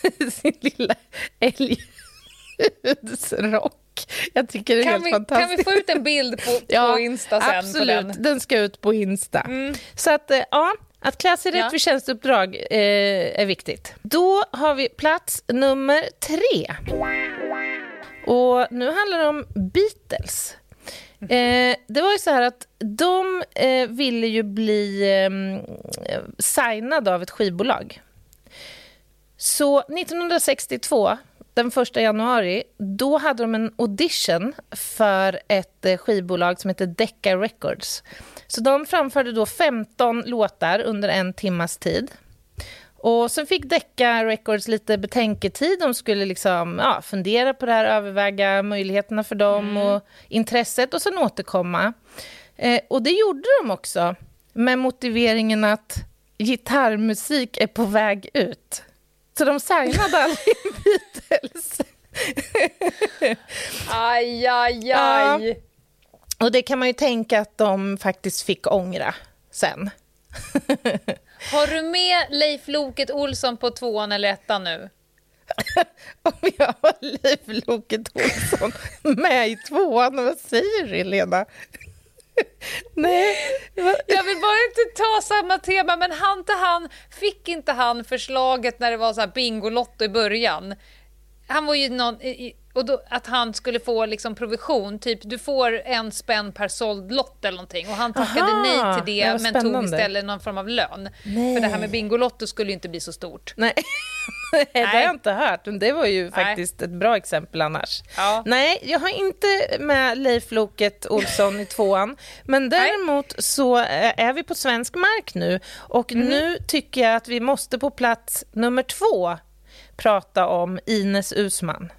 sin lilla älghudsrock. Jag tycker det är kan helt vi, fantastiskt. Kan vi få ut en bild på, på ja, Insta sen? Absolut, den? den? ska ut på Insta. Mm. Så att, eh, ja, att klä sig rätt ja. för tjänsteuppdrag eh, är viktigt. Då har vi plats nummer tre. Och nu handlar det om Beatles. Eh, det var ju så här att de eh, ville ju bli eh, signade av ett skivbolag. Så 1962, den 1 januari, då hade de en audition för ett eh, skivbolag som heter Decca Records. Så de framförde då 15 låtar under en timmas tid. Och sen fick Decca Records lite betänketid. De skulle liksom, ja, fundera på det här, överväga möjligheterna för dem mm. och intresset och sen återkomma. Eh, och det gjorde de också, med motiveringen att gitarrmusik är på väg ut. Så de signade aldrig Beatles. aj, aj, aj. Ja. Och det kan man ju tänka att de faktiskt fick ångra sen. Har du med Leif Loket Olsson på tvåan eller ettan nu? Om jag har Leif Loket Olsson med i tvåan, vad säger du, Lena? Nej. Jag vill bara inte ta samma tema, men han till han, fick inte han förslaget när det var så här Bingolotto i början? Han var ju någon, och då, att han skulle få liksom provision, typ du får en spänn per såld lott eller någonting. Och han tackade Aha, nej till det, det men tog istället någon form av lön. Nej. För det här med Bingolotto skulle ju inte bli så stort. Nej. det har jag inte hört, men det var ju faktiskt Nej. ett bra exempel annars. Ja. Nej, jag har inte med Leif Loket Olsson i tvåan, men däremot så eh, är vi på svensk mark nu och mm. nu tycker jag att vi måste på plats nummer två prata om Ines Usman.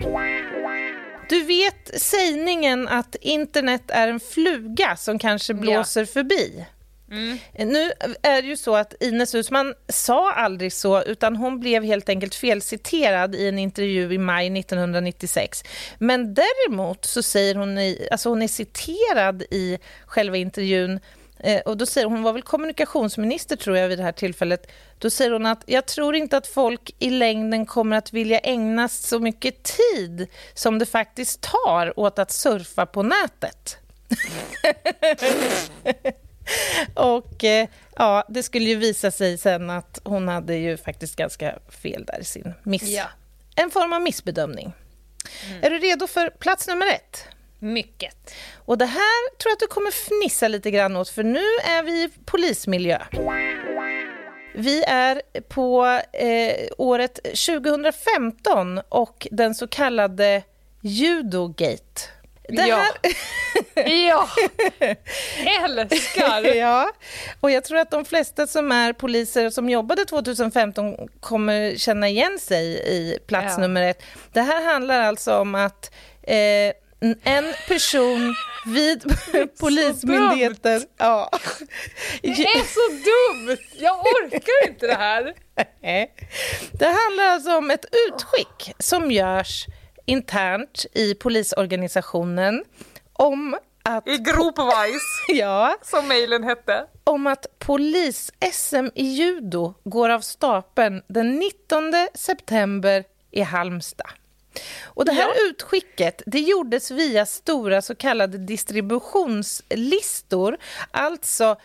Du vet sägningen att internet är en fluga som kanske blåser ja. förbi? Mm. Nu är det ju så att Ines Uusmann sa aldrig så, utan hon blev helt enkelt felciterad i en intervju i maj 1996. Men däremot så säger hon, i, alltså hon är citerad i själva intervjun och då säger hon, hon var väl kommunikationsminister tror jag vid det här tillfället. Då säger hon att jag tror inte att folk i längden kommer att vilja ägna så mycket tid som det faktiskt tar åt att surfa på nätet. och eh, ja, det skulle ju visa sig sen att hon hade ju faktiskt ganska fel där i sin miss. Ja. En form av missbedömning. Mm. Är du redo för plats nummer ett? Mycket. Och det här tror jag att du kommer fnissa lite grann åt, för nu är vi i polismiljö. Vi är på eh, året 2015 och den så kallade Judogate. Det ja. ja, älskar! ja, och jag tror att de flesta som är poliser som jobbade 2015 kommer känna igen sig i plats ja. nummer ett. Det här handlar alltså om att eh, en person vid Polismyndigheten... Ja. Det är så dumt! Jag orkar inte det här. Det handlar alltså om ett utskick som görs internt i polisorganisationen om att... I gropwise, ja, som mejlen hette. Om att polis-SM i judo går av stapeln den 19 september i Halmstad. Och det här ja. utskicket det gjordes via stora så kallade distributionslistor. Alltså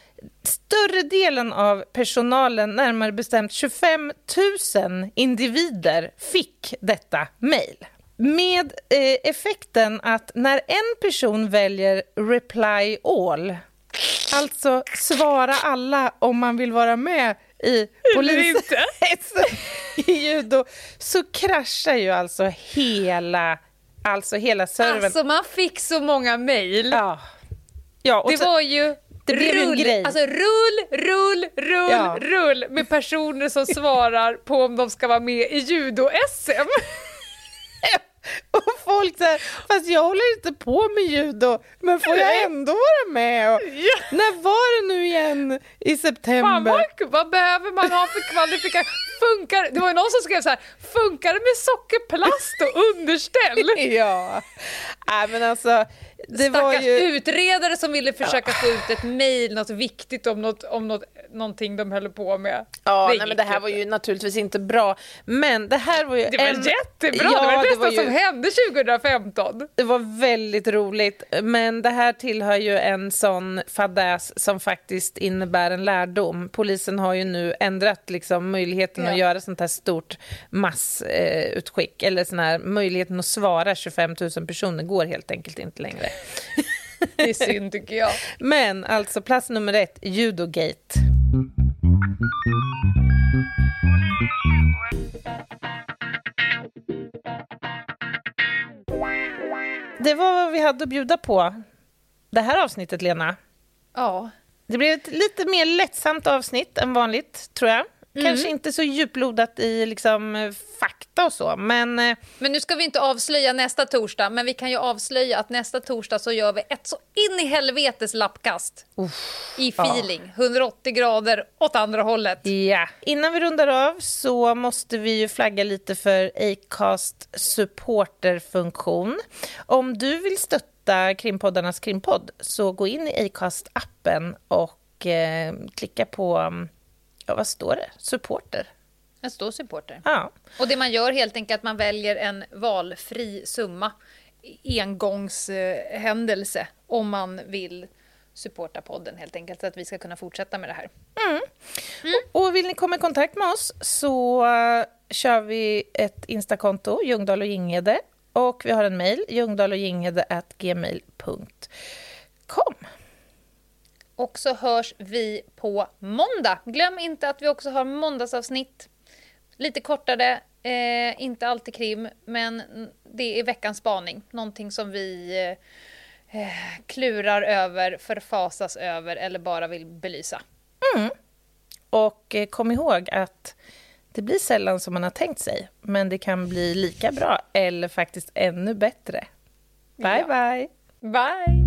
större delen av personalen, närmare bestämt 25 000 individer, fick detta mejl. Med eh, effekten att när en person väljer reply all, alltså svara alla om man vill vara med i polisen i judo, så kraschar ju alltså hela, alltså hela servern. Alltså man fick så många mejl. Ja. ja det var ju det rull, alltså rull, rull, rull, ja. rull med personer som svarar på om de ska vara med i judo-SM. Och folk säger, fast jag håller inte på med judo, men får jag ändå vara med? Och, ja. När var det nu igen i september? Fan, vad, vad behöver man ha för kvalifikationer? Funkar, det var ju någon som skrev så här, funkar det med sockerplast och underställ? ja, nej men alltså det Stackars var ju... utredare som ville försöka få ut ett mejl, något viktigt om, något, om något, någonting de höll på med. Ja, det, nej, men det här var ju naturligtvis inte bra. Men det här var ju... Det var en... jättebra, ja, det var det bästa det var ju... som hände 2015. Det var väldigt roligt, men det här tillhör ju en sån fadäs som faktiskt innebär en lärdom. Polisen har ju nu ändrat liksom möjligheten ja. att göra sånt här stort massutskick, eh, eller sån här möjligheten att svara 25 000 personer går helt enkelt inte längre. Det är synd tycker jag. Men alltså plats nummer ett, judogate. Det var vad vi hade att bjuda på det här avsnittet, Lena. Ja. Det blev ett lite mer lättsamt avsnitt än vanligt, tror jag. Mm. Kanske inte så djuplodat i liksom, fakta och så, men... Eh, men nu ska vi inte avslöja nästa torsdag, men vi kan ju avslöja att nästa torsdag så gör vi ett så in i helvetes lappkast. Uff, I feeling, ja. 180 grader åt andra hållet. Ja. Innan vi rundar av så måste vi ju flagga lite för Acast supporterfunktion. Om du vill stötta krimpoddarnas krimpodd så gå in i Acast-appen och eh, klicka på mm, ja, vad står det? Supporter? En stor supporter. Ja. Och det man gör helt enkelt att man väljer en valfri summa, engångshändelse, om man vill supporta podden helt enkelt, så att vi ska kunna fortsätta med det här. Mm. Mm. Och, vill ni komma i kontakt med oss så uh, kör vi ett Instakonto, Ljungdahl och Gingede, och vi har en mejl, ljungdahlochgingede.gmail.com. Och så hörs vi på måndag. Glöm inte att vi också har måndagsavsnitt. Lite kortare, eh, inte alltid krim, men det är veckans spaning. Någonting som vi eh, klurar över, förfasas över eller bara vill belysa. Mm. Och eh, kom ihåg att det blir sällan som man har tänkt sig, men det kan bli lika bra eller faktiskt ännu bättre. Bye, ja. bye! Bye!